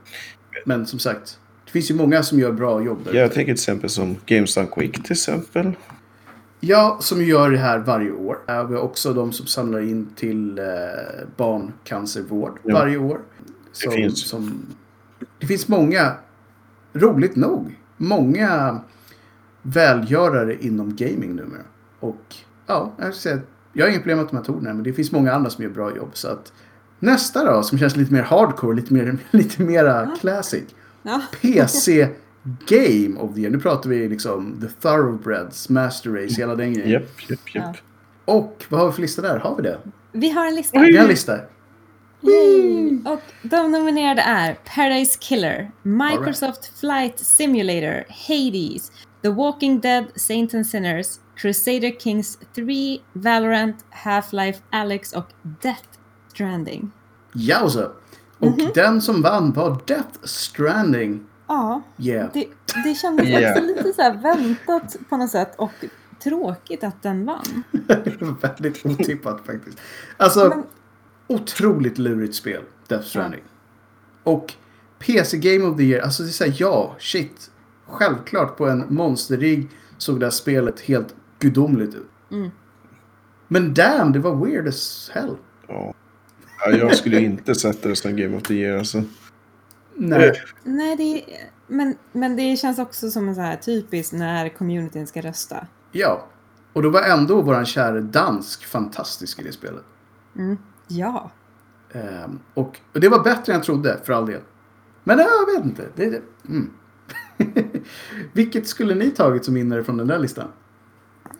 Men som sagt, det finns ju många som gör bra jobb där Jag tänker till exempel som Games Done Quick till exempel. Ja, som gör det här varje år. Äh, Vi har också de som samlar in till eh, barncancervård Ja. varje år. Som, finns. Som, det finns många, roligt nog, många välgörare inom gaming numera. Och ja, jag, säga, jag har inget problem med att de här här, men det finns många andra som gör bra jobb. Så att nästa då, som känns lite mer hardcore, lite mer lite mera classic. Ja, PC Game of the Year. Nu pratar vi liksom The Thoroughbreds, Master Race, hela den grejen. Japp, japp, japp. Och vad har vi för lista där? Har vi det? vi har en lista. Vi har en lista. Yay! Och de nominerade är Paradise Killer, Microsoft Flight Simulator, Hades, The Walking Dead, Saints and Sinners, Crusader Kings 3, Valorant, Half-Life Alyx och Death Stranding. Jausa! Och den som vann var Death Stranding. Ja, Yeah. det, det kändes Ja. också lite så här väntat på något sätt och tråkigt att den vann. Väldigt otippat faktiskt. Alltså, Men- otroligt lurigt spel, Death Stranding. Och PC Game of the Year, alltså det är såhär, ja, shit. Självklart på en monsterrigg såg det här spelet helt gudomligt ut. Mm. Men damn, det var weird as hell. Ja. Ja, jag skulle inte sätta det som Game of the Year alltså. Nej. Nej, det, men, men det känns också som en så här typiskt när communityn ska rösta. Ja. Och då var ändå våran kära dansk fantastisk i det spelet. Ja. Ehm, och, och det var bättre än jag trodde, för all del. Men ja, jag vet inte. Det, det, mm. Vilket skulle ni tagit som vinnare från den där listan?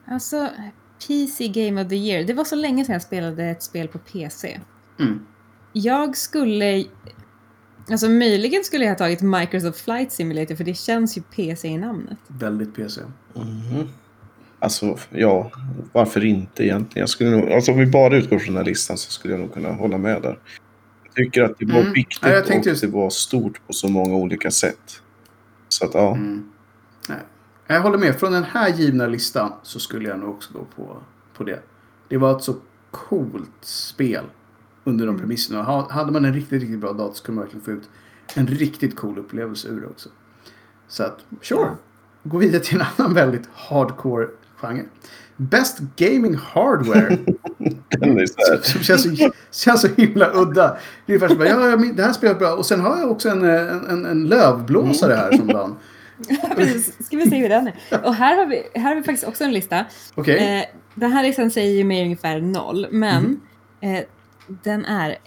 Alltså, PC Game of the Year. Det var så länge sedan jag spelade ett spel på PC. Mm. Jag skulle... Alltså möjligen skulle jag ha tagit Microsoft Flight Simulator för det känns ju PC i namnet. Väldigt PC. Alltså, ja, varför inte egentligen? Jag skulle nog, alltså om vi bara utgår från den här listan så skulle jag nog kunna hålla med där. Jag tycker att det var Mm. viktigt Ja, jag tänkte och det var stort på så många olika sätt. Så att ja, Mm. Nej. Jag håller med. Från den här givna listan så skulle jag nog också gå på, på det. Det var ett så coolt spel under de premisserna. Ha- Hade man en riktigt, riktigt bra dator så kunde man verkligen få ut en riktigt cool upplevelse ur det också. Så att, sure. Gå vidare till en annan väldigt hardcore genre. Best Gaming Hardware. som känns så, känns så himla udda. Det är ungefär som bara, ja, ja, det här spelet är bra. Och sen har jag också en, en, en, lövblåsare här som vann. Ska vi se hur den är. Och här har vi, här har vi faktiskt också en lista. Okej. Eh, den här listan säger ju mig ungefär noll, men eh, den är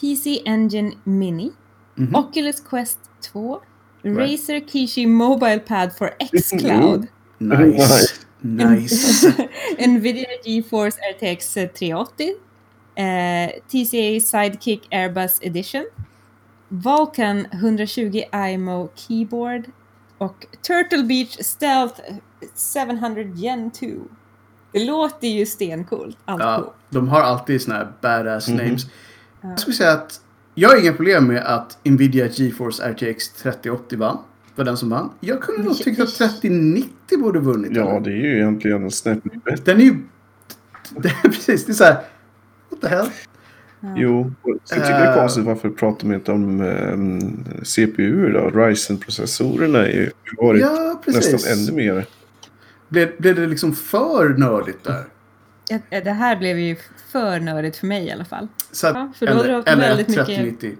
PC Engine Mini, Mhm. Oculus Quest 2, Right. Razer Kishi Mobile Pad for Xcloud, Nice. Nice. Nvidia GeForce RTX 380, eh, TCA Sidekick Airbus Edition, Vulkan 120 IMO Keyboard och Turtle Beach Stealth 700 Gen 2. Det låter ju stencoolt Ja, de har alltid såna här badass Mhm. names. Jag skulle säga att jag har inga problem med att Nvidia GeForce RTX 3080 vann. Var den som vann. Jag kunde nog tycka att 3090 borde vunnit. ja, det är ju egentligen en snäpp. Den är ju... Det är precis, det är så här... What the hell? Jo, och så tycker jag det är Eh. konstigt varför pratar man inte om um, CPU då? Ryzen-processorerna har ju varit Ja, nästan ännu mer. Blev, blev det liksom för nördigt där? Det här blev ju för nördigt för mig i alla fall. Så att, Ja, för då har du eller haft eller väldigt mycket- 3090.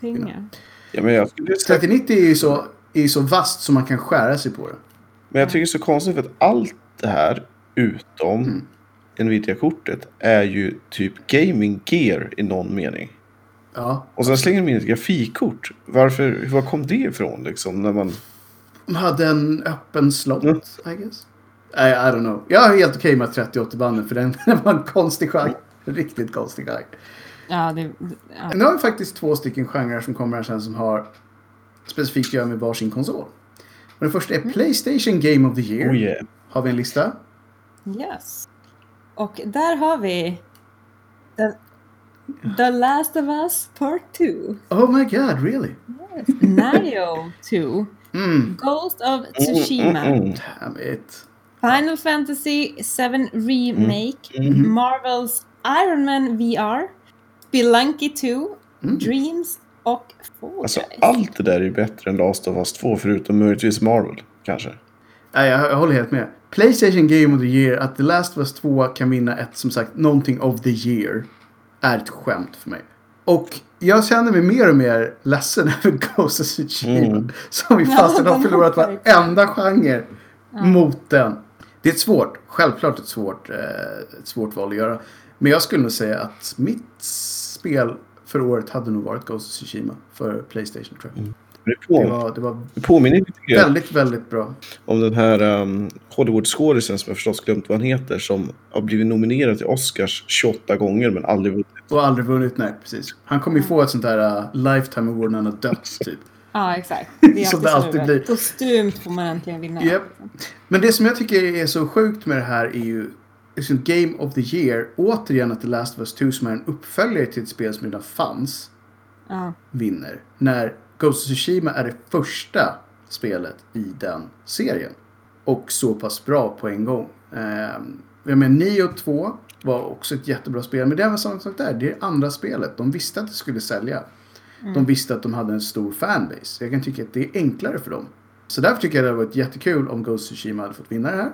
Pengar. Ja, men jag skulle säga 3090 är ju så, är så vast som man kan skära sig på det. Men jag tycker det är så konstigt för att allt det här utom Mm. Nvidia-kortet är ju typ gaming gear i någon mening. Ja. Och sen slänger de in ett grafikkort. Varför, var kom det ifrån liksom? När man... De hade en öppen slott, Mm. I guess. Nej, I don't know. Jag är helt okej med 3080-banden för den, den var en konstig genre. En riktigt konstig genre. Ja, det, ja. Nu har vi faktiskt två stycken genrer som kommer här sen som har specifikt att göra med varsin konsol. Och den första är Playstation Game of the Year. Oh yeah. Har vi en lista? Yes. Och där har vi The, The Last of Us Part 2. Oh my god, really? Mario 2. Mm, Ghost of Tsushima. Mm, mm, mm. damn it. Final Fantasy 7 Remake. Mm. Marvels Iron Man VR. Spelunky 2. Mm. Dreams och Fall Alltså allt det där är ju bättre än Last of Us 2 förutom möjligtvis Marvel. Kanske. Nej, jag, jag håller helt med. Playstation Game of the Year, att The Last of Us 2 kan vinna ett, som sagt, någonting of the year, är ett skämt för mig. Och jag känner mig mer och mer ledsen över Ghost of Tsushima. Mm. Som vi fastän har förlorat varenda genre mot den. Det är ett svårt, självklart ett svårt, eh, ett svårt val att göra. Men jag skulle nog säga att mitt spel för året hade nog varit Ghost of Tsushima för Playstation tror jag. Det, Det på, var, det var det påminner lite väldigt, väldigt bra. om den här um, Hollywood-skådisen som jag förstås glömt vad han heter som har blivit nominerad till Oscars 28 gånger men aldrig vunnit. Och aldrig vunnit, nej precis. Han kommer ju få ett sånt där uh, lifetime award när han har dött, typ. Ja, exakt. Det Som det alltid blir. Postumt får man äntligen vinna. Japp. Men det som jag tycker är så sjukt med det här är ju liksom Game of the Year. Återigen att The Last of Us 2 som är en uppföljare till ett spel som redan fanns Ja. vinner. När Ghost of Tsushima är det första spelet i den serien. Och så pass bra på en gång. Ehm, jag menar, Nio 2 var också ett jättebra spel. Men det är väl samma sak där. Det är andra spelet. De visste att det skulle sälja. De visste att de hade en stor fanbase. Jag kan tycka att det är enklare för dem. Så därför tycker jag det hade varit jättekul om Ghost of Tsushima hade fått vinna det här.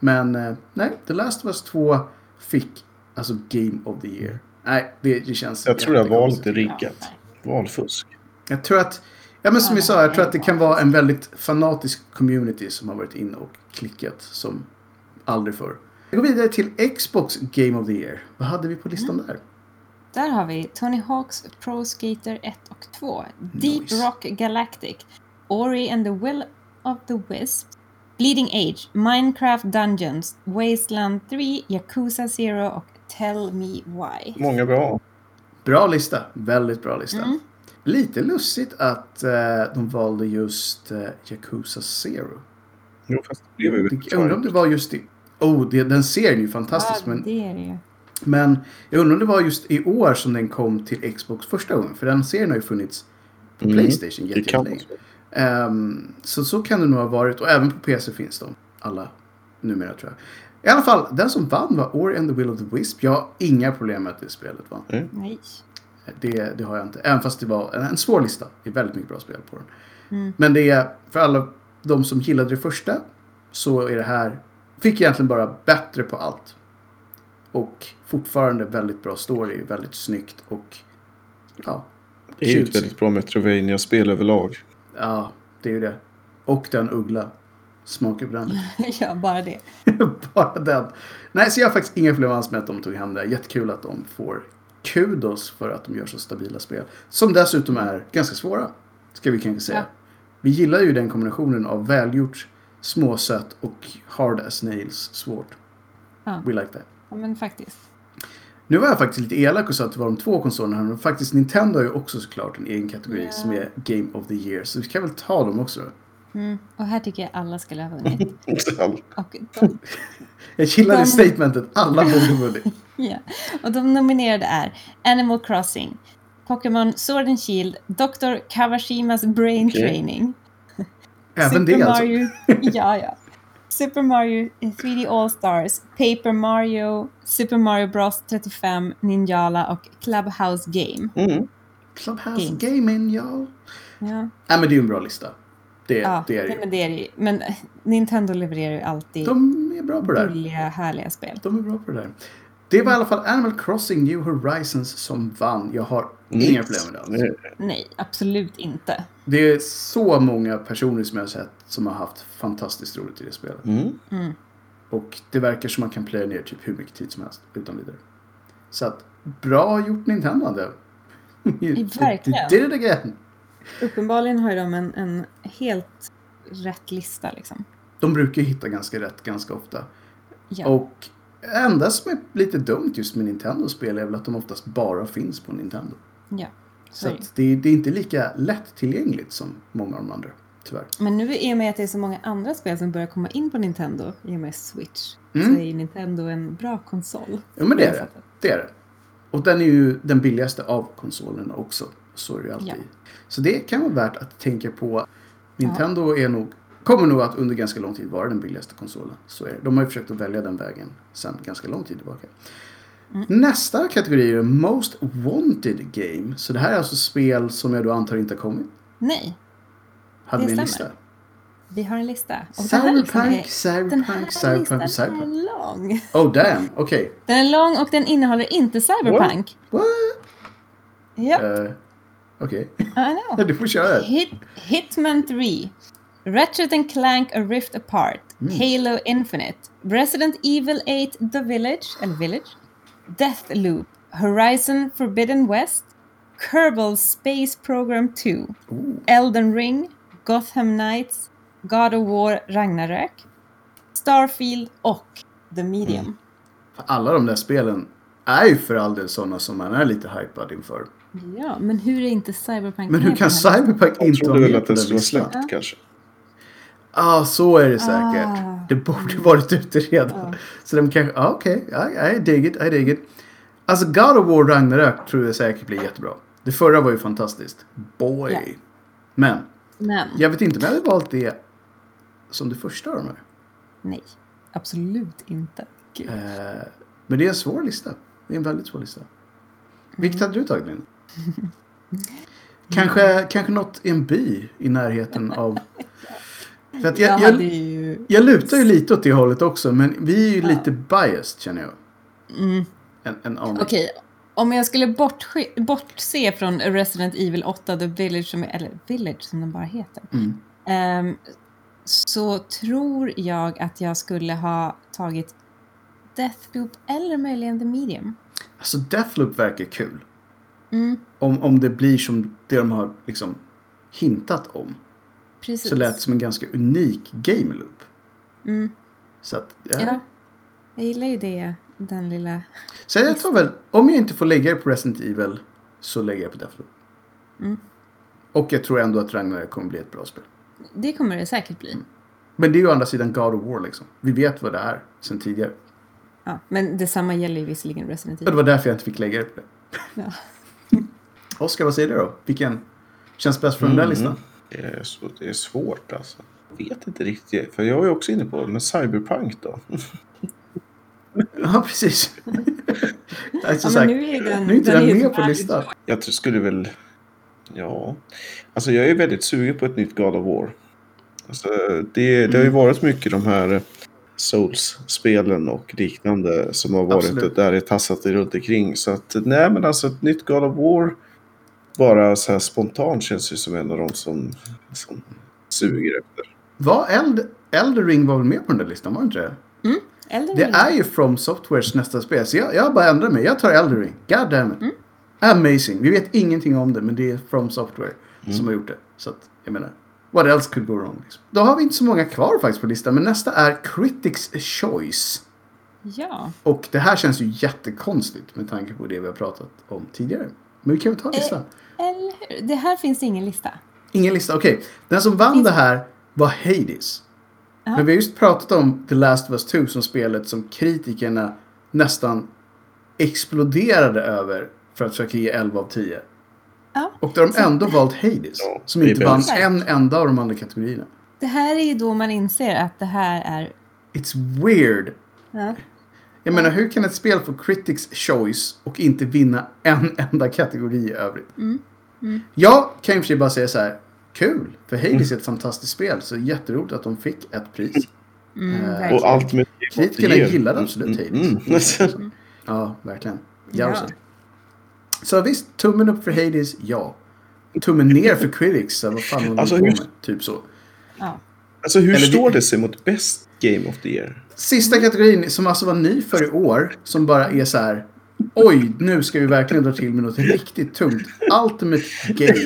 Men eh, nej, The Last of Us 2 fick alltså Game of the Year. Nej, det, det känns Jag tror det här valet är riggat. Valfusk. Jag tror att, ja men som vi sa, jag tror att det kan vara en väldigt fanatisk community som har varit inne och klickat som aldrig förr. Jag går vidare till Xbox Game of the Year. Vad hade vi på listan där? Där har vi Tony Hawks Pro Skater 1 och 2, Deep Nice. Rock Galactic, Ori and the Will of the Wisp, Bleeding Age, Minecraft Dungeons, Wasteland 3, Yakuza Zero och Tell Me Why. Många bra. Bra lista. Väldigt bra lista. Lite lustigt att eh, de valde just eh, Yakuza Zero. Jo, fast det blev ju Jag undrar om det var just i... Oh, det, den serien är ju fantastisk. Ja, men, det är det ju. Men jag undrar om det var just i år som den kom till Xbox första gången. För den serien har ju funnits på Mm, Playstation jättelänge. så. Ehm, så så kan det nog ha varit. Och även på PC finns de. Alla numera tror jag. I alla fall, den som vann var Ori and the Will of the Wisp. Jag har inga problem med att det spelet vann. Nej. Det, det har jag inte. Även fast det var en, en svår lista. Det är väldigt mycket bra spel på den. Men det är, för alla de som gillade det första, så är det här, fick egentligen bara bättre på allt. Och fortfarande väldigt bra story, väldigt snyggt och ja, Det är ju ett väldigt bra Metrovania-spel överlag. Ja, det är ju det. Och den uggla. Smakar på den. ja, bara det. Bara den. Nej, så jag har faktiskt inga problem alls med att de tog hem det. Jättekul att de får kudos för att de gör så stabila spel. Som dessutom är ganska svåra. Ska vi kanske säga. Ja. Vi gillar ju den kombinationen av välgjort, småsött och hard as nails svårt. Ja. We like that. Ja, men faktiskt. Nu var jag faktiskt lite elak och sa att det var de två konsolerna. Men faktiskt Nintendo har ju också såklart en egen kategori Ja. som är Game of the Year. Så vi kan väl ta dem också. Mm. Och här tycker jag alla skulle ha vunnit. Och de, Jag gillar det De- statementet. Alla borde vunnit. ja. och de nominerade är Animal Crossing, Pokémon Sword and Shield, Dr. Kawashimas Brain Okej. Training, Även Super det alltså. Mario, ja, ja. Super Mario 3D All-Stars, Paper Mario, Super Mario Bros 35, Ninjala och Clubhouse Game. Mm. Clubhouse. Gaming, ja. Ja, Nej men det är ju en bra lista. Det, ja det är det ju. men det är det ju. Men eh, Nintendo levererar ju alltid De är bra på det där. härliga spel. De är bra på det där. Det var i alla fall Animal Crossing New Horizons som vann. Jag har inga problem med det. Nej. Absolut inte. Det är så många personer som jag har sett som har haft fantastiskt roligt i det spelet. Mm. Och det verkar som man kan plöja ner typ hur mycket tid som helst utan vidare. Så att, bra gjort Nintendo det. Verkligen. Did it again. Uppenbarligen har ju de en, en helt rätt lista liksom. De brukar ju hitta ganska rätt ganska ofta. Ja. Och enda som är lite dumt just med Nintendo-spel är väl att de oftast bara finns på Nintendo. ja. Så det. att det, är inte lika lättillgängligt som många av de andra, tyvärr. Men nu i och med att det är så många andra spel som börjar komma in på Nintendo i och med Switch Mm. så är ju Nintendo en bra konsol. Ja, men det är det. Det är det. Och den är ju den billigaste av konsolerna också. Så är det ju alltid. Ja. Så det kan vara värt att tänka på. Nintendo är nog, kommer nog att under ganska lång tid vara den billigaste konsolen. Så är det. De har ju försökt att välja den vägen sedan ganska lång tid tillbaka. Mm. Nästa kategori är Most Wanted Game. Så det här är alltså spel som jag då antar inte har kommit. Nej, Hade vi en lista? vi har en lista. Och den listan Cyberpunk, den Cyberpunk, Cyberpunk, Cyberpunk. är lång. Oh damn, okej. Den är lång och den innehåller inte Cyberpunk. What? Ja, Eh, Okej, I know. du får köra. Hit, Hitman 3, Ratchet and Clank A Rift Apart, Halo Infinite, Resident Evil 8 The Village, eller Village, Deathloop, Horizon Forbidden West, Kerbal Space Program 2, Oh. Elden Ring, Gotham Knights, God of War Ragnarök, Starfield och The Medium. Mm. Alla de där spelen är ju för all del sådana som man är lite hypad inför. Ja, men hur är inte Cyberpunk Men hur med kan på den här listan? Cyberpunk Jag inte vara trodde väl med att den skulle vara släppt kanske. Ja, ah, så är det säkert. Ah. Det borde varit ute redan. Så de kanske, ah, okej, okay, I, I dig it, I dig it. Alltså God of War Ragnarök tror jag säkert blir jättebra. Det förra var ju fantastiskt. Boy. Ja. Men, Men jag vet inte om jag hade valt det som det första av de här. nej, absolut inte. Gud. Eh, men det är en svår lista. Det är en väldigt svår lista. Vilket hade du tagit Linn? Kanske, kanske något i en by i närheten av... För att jag, jag ju... jag lutar ju lite åt det hållet också, men vi är ju lite biased känner jag. Mm. Okej, om jag skulle bortse, bortse från Resident Evil 8, The Village, som, eller Village som den bara heter. Mm. ehm, så tror jag att jag skulle ha tagit Deathloop eller möjligen The Medium. Alltså Deathloop verkar kul. Mm, Om, om det blir som det de har liksom hintat om. Precis. Så lät det som en ganska unik game loop. Mm, Så att, ja. ja. Jag gillar ju det, den lilla... Så jag tar väl, om jag inte får lägga det på Resident Evil så lägger jag på Deathloop. Mm. Och jag tror ändå att Ragnarök kommer bli ett bra spel. Det kommer det säkert bli. Men det är ju å andra sidan God of War liksom. Vi vet vad det är sen tidigare. Ja, men detsamma gäller ju visserligen Resident Och det Evil. var därför jag inte fick lägga det på det. Ja. Oskar, vad säger du då? Vilken känns bäst från den där Mm. listan? Det är, så, det är svårt alltså. Jag vet inte riktigt. För jag är också inne på det. Men Cyberpunk då? Ja, precis. alltså, Ja, sagt, men nu är den, nu är inte den med på listan. Jag tror- skulle väl... Ja. Alltså jag är väldigt sugen på ett nytt God of War. Alltså, det, det har ju Mm. varit mycket de här Souls-spelen och liknande som har varit Absolut. där det tassat runt omkring. Så att nej men alltså ett nytt God of War bara så här spontant känns ju som en av de som, som suger efter. Var Eld, Elder Ring var väl med på den där listan? Var det inte det? Elden Det Ring. är ju From Softwares nästa spel. Så jag, jag bara ändrar mig. Jag tar Elder Ring. God damn Mm. it. Amazing. Vi vet ingenting om det men det är From Software Mm. som har gjort det. Så att, jag menar. What else could go wrong? Liksom. Då har vi inte så många kvar faktiskt på listan. Men nästa är Critics Choice. Ja. Och det här känns ju jättekonstigt med tanke på det vi har pratat om tidigare. Men vi kan väl ta listan. Eller hur? Det här finns ingen lista. Ingen lista. Okej. Den som vann Finns- det här var Hades. Ja. Men vi har just pratat om The Last of Us 2 som spelet som kritikerna nästan exploderade över för att försöka ge 11 av 10. Ja. Och då har de ändå valt Hades. Ja, som inte vann en enda av de andra kategorierna. Det här är ju då man inser att det här är... It's weird. Ja. Jag menar, hur kan ett spel få Critics Choice och inte vinna en enda kategori i övrigt? Mm. Jag kan och för sig bara säga så här. Kul! För Hades är ett fantastiskt spel, så jätteroligt att de fick ett pris. Mm, Eh. Och allt med Kritikerna gillade absolut Mm, Hades. mm. Ja, verkligen. Ja. Ja. Så visst, tummen upp för Hades, ja. Tummen ner för Critics, så vad fan håller Alltså, de på med? Typ så. Ja. Alltså hur Eller står det sig mot Best Game of the Year? Sista kategorin som alltså var ny för i år, som bara är så här. Oj, nu ska vi verkligen dra till med något riktigt tungt. Ultimate Game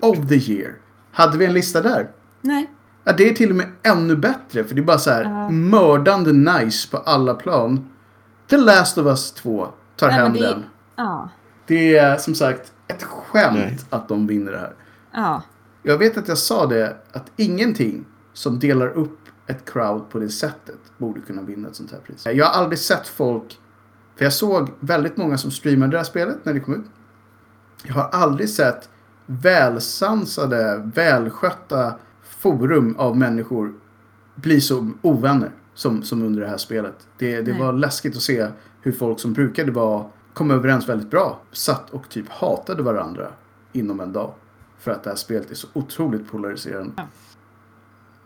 of the Year. Hade vi en lista där? Nej. Ja, det är till och med ännu bättre. För det är bara så här Ja. mördande nice på alla plan. The Last of Us 2 tar Nej, hem det- den. Ja. Det är som sagt ett skämt Nej. att de vinner det här. Ja. Jag vet att jag sa det, att ingenting som delar upp ett crowd på det sättet borde kunna vinna ett sånt här pris. Jag har aldrig sett folk, för jag såg väldigt många som streamade det här spelet när det kom ut. Jag har aldrig sett välsansade, välskötta forum av människor bli så ovänner som, som under det här spelet. Det, det Nej. var läskigt att se hur folk som brukade vara, kom överens väldigt bra, satt och typ hatade varandra inom en dag. För att det här spelet är så otroligt polariserande. Ja.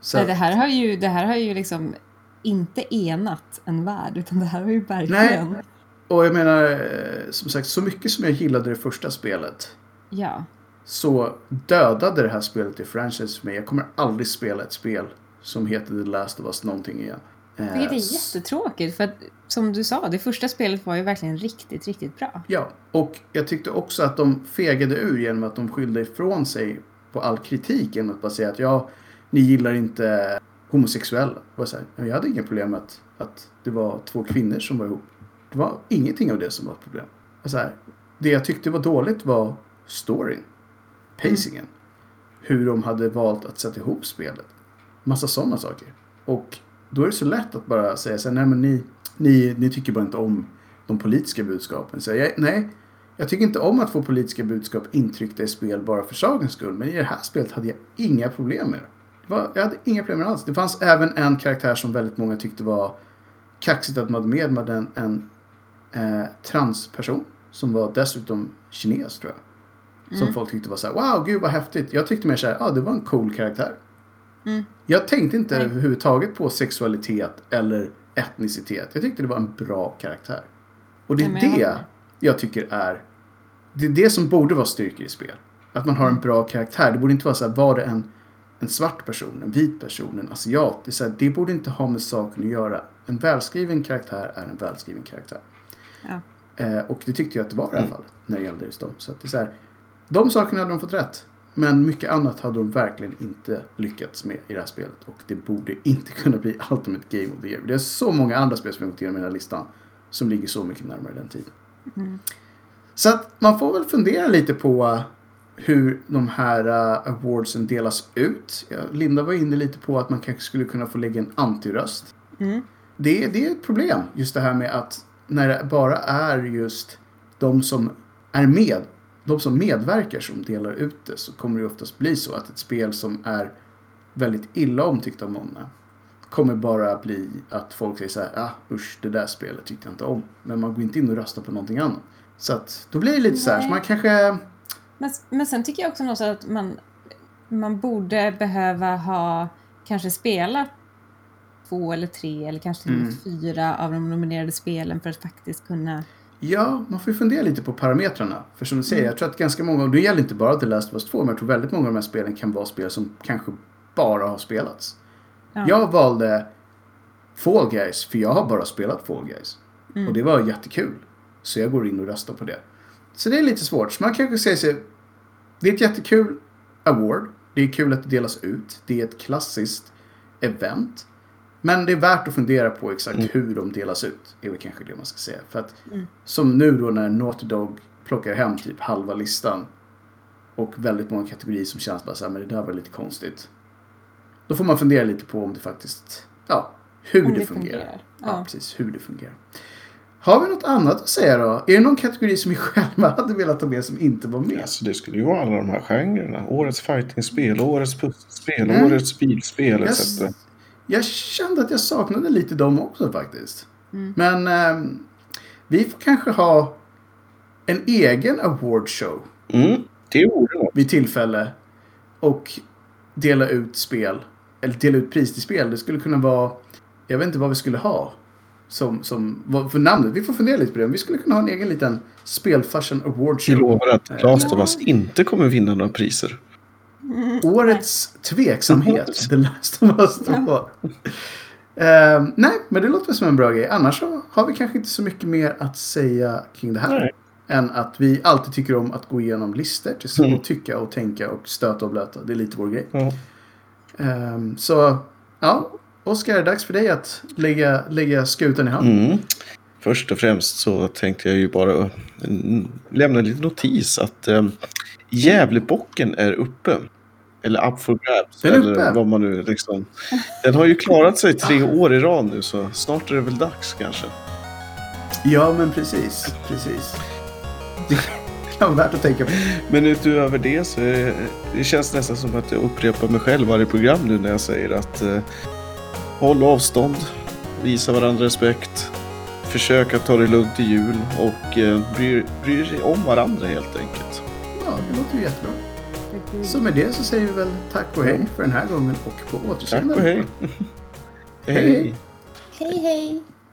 Så, Nej, det, här har ju, det här har ju liksom inte enat en värld, utan det här har ju verkligen... och jag menar, eh, som sagt, så mycket som jag gillade det första spelet Ja. så dödade det här spelet i franchise för mig. Jag kommer aldrig spela ett spel som heter The Last of Us någonting igen. Vilket är Eh, jättetråkigt för att som du sa, det första spelet var ju verkligen riktigt, riktigt bra. Ja, och jag tyckte också att de fegade ur genom att de skyllde ifrån sig på all kritik genom att bara säga att ja, ni gillar inte homosexuella. Och jag, så här, jag hade inga problem med att, att det var två kvinnor som var ihop. Det var ingenting av det som var ett problem. Och så här, det jag tyckte var dåligt var storyn, pacingen, hur de hade valt att sätta ihop spelet. Massa sådana saker. Och då är det så lätt att bara säga så här, nej men ni, ni, ni tycker bara inte om de politiska budskapen. Så jag, nej, jag tycker inte om att få politiska budskap intryckta i spel bara för sakens skull. Men i det här spelet hade jag inga problem med det var, jag hade inga problem alls. Det fanns även en karaktär som väldigt många tyckte var kaxigt att man hade med, med en, en eh, transperson. Som var dessutom kines tror jag. Som folk tyckte var så här, wow, gud vad häftigt. Jag tyckte mer så här, ja ah, det var en cool karaktär. Mm. Jag tänkte inte Nej. överhuvudtaget på sexualitet eller etnicitet. Jag tyckte det var en bra karaktär. Och det är jag det jag tycker är... Det är det som borde vara styrka i spel. Att man har en bra karaktär. Det borde inte vara så här, var det en, en svart person, en vit person, en asiat. Det, är så här, det borde inte ha med saken att göra. En välskriven karaktär är en välskriven karaktär. Ja. Eh, och det tyckte jag att det var i det här fallet. När det gällde just dem. Så att det är så här, de sakerna hade de fått rätt. Men mycket annat hade de verkligen inte lyckats med i det här spelet. Och det borde inte kunna bli Ultimate Game of the Year. Det är så många andra spel som jag gått igenom i den här listan. Som ligger så mycket närmare den tiden. Så att man får väl fundera lite på uh, hur de här uh, awardsen delas ut. Linda var inne lite på att man kanske skulle kunna få lägga en antiröst. Mm. Det, det är ett problem, just det här med att när det bara är just de som är med, de som medverkar som delar ut det så kommer det oftast bli så att ett spel som är väldigt illa omtyckt av många kommer bara bli att folk säger så här, ah usch det där spelet tyckte jag inte om. Men man går inte in och röstar på någonting annat. Så att då blir det lite så här, så Nej. man kanske, Men, men sen tycker jag också någonstans att man, man borde behöva ha kanske spelat två eller tre eller kanske till och med fyra av de nominerade spelen för att faktiskt kunna... ja, man får ju fundera lite på parametrarna. För som du säger, jag tror att ganska många, och det gäller inte bara The Last of Us 2, men jag tror väldigt många av de här spelen kan vara spel som kanske bara har spelats. Ja. Jag valde Fall Guys för jag har bara spelat Fall Guys. Och det var jättekul. Så jag går in och röstar på det. Så det är lite svårt. Så man kanske säger sig, det är ett jättekul award. Det är kul att det delas ut. Det är ett klassiskt event. Men det är värt att fundera på exakt hur de delas ut. är väl kanske det man ska säga. För att som nu då när Naughty Dog plockar hem typ halva listan. Och väldigt många kategorier som känns bara så här, men det där var lite konstigt. Då får man fundera lite på om det faktiskt, ja, hur det, det fungerar. fungerar. Ja. Ja. precis, hur det fungerar. Har vi något annat att säga då? Är det någon kategori som vi själva hade velat ta med som inte var med? Alltså det skulle ju vara alla de här genrerna. Årets fightingspel, årets pusselspel, Mm. årets bilspel Jag, etc. jag kände att jag saknade lite dem också faktiskt. Mm. Men ehm, vi får kanske ha en egen awardshow Mm, det vore något. vid tillfälle. Och dela ut spel. Eller dela ut pris till spel. Det skulle kunna vara... Jag vet inte vad vi skulle ha. Som, som, för namnet. Vi får fundera lite på det. Vi skulle kunna ha en egen liten Spelfarsan Award Vi Show. lovar att Last of Us inte kommer vinna några priser. Årets tveksamhet. The Last of Us 2. Ehm, nej, men det låter som en bra grej. Annars så har vi kanske inte så mycket mer att säga kring det här. Nej. Än att vi alltid tycker om att gå igenom listor. Till Mm. att tycka och tänka och stöta och blöta. Det är lite vår grej. Ja. Ehm, så, ja. Oskar, det är dags för dig att lägga, lägga skutan i hamn. Mm. Först och främst så tänkte jag ju bara mm, lämna en liten notis att um, Gävlebocken är uppe. Eller up for grabs. Den eller uppe. vad man nu liksom. Den har ju klarat sig tre år i rad nu så snart är det väl dags kanske. Ja, men precis. Precis. Det kan vara värt att tänka på. Men utöver det så är det, det känns nästan som att jag upprepar mig själv varje program nu när jag säger att eh, håll avstånd, visa varandra respekt, försök att ta det lugnt i jul och eh, bry, bry sig om varandra helt enkelt. Ja, det låter ju jättebra. Så med det så säger vi väl tack och hej för den här gången och på Tack återseende. och hej! Hej. hej. Hej hej!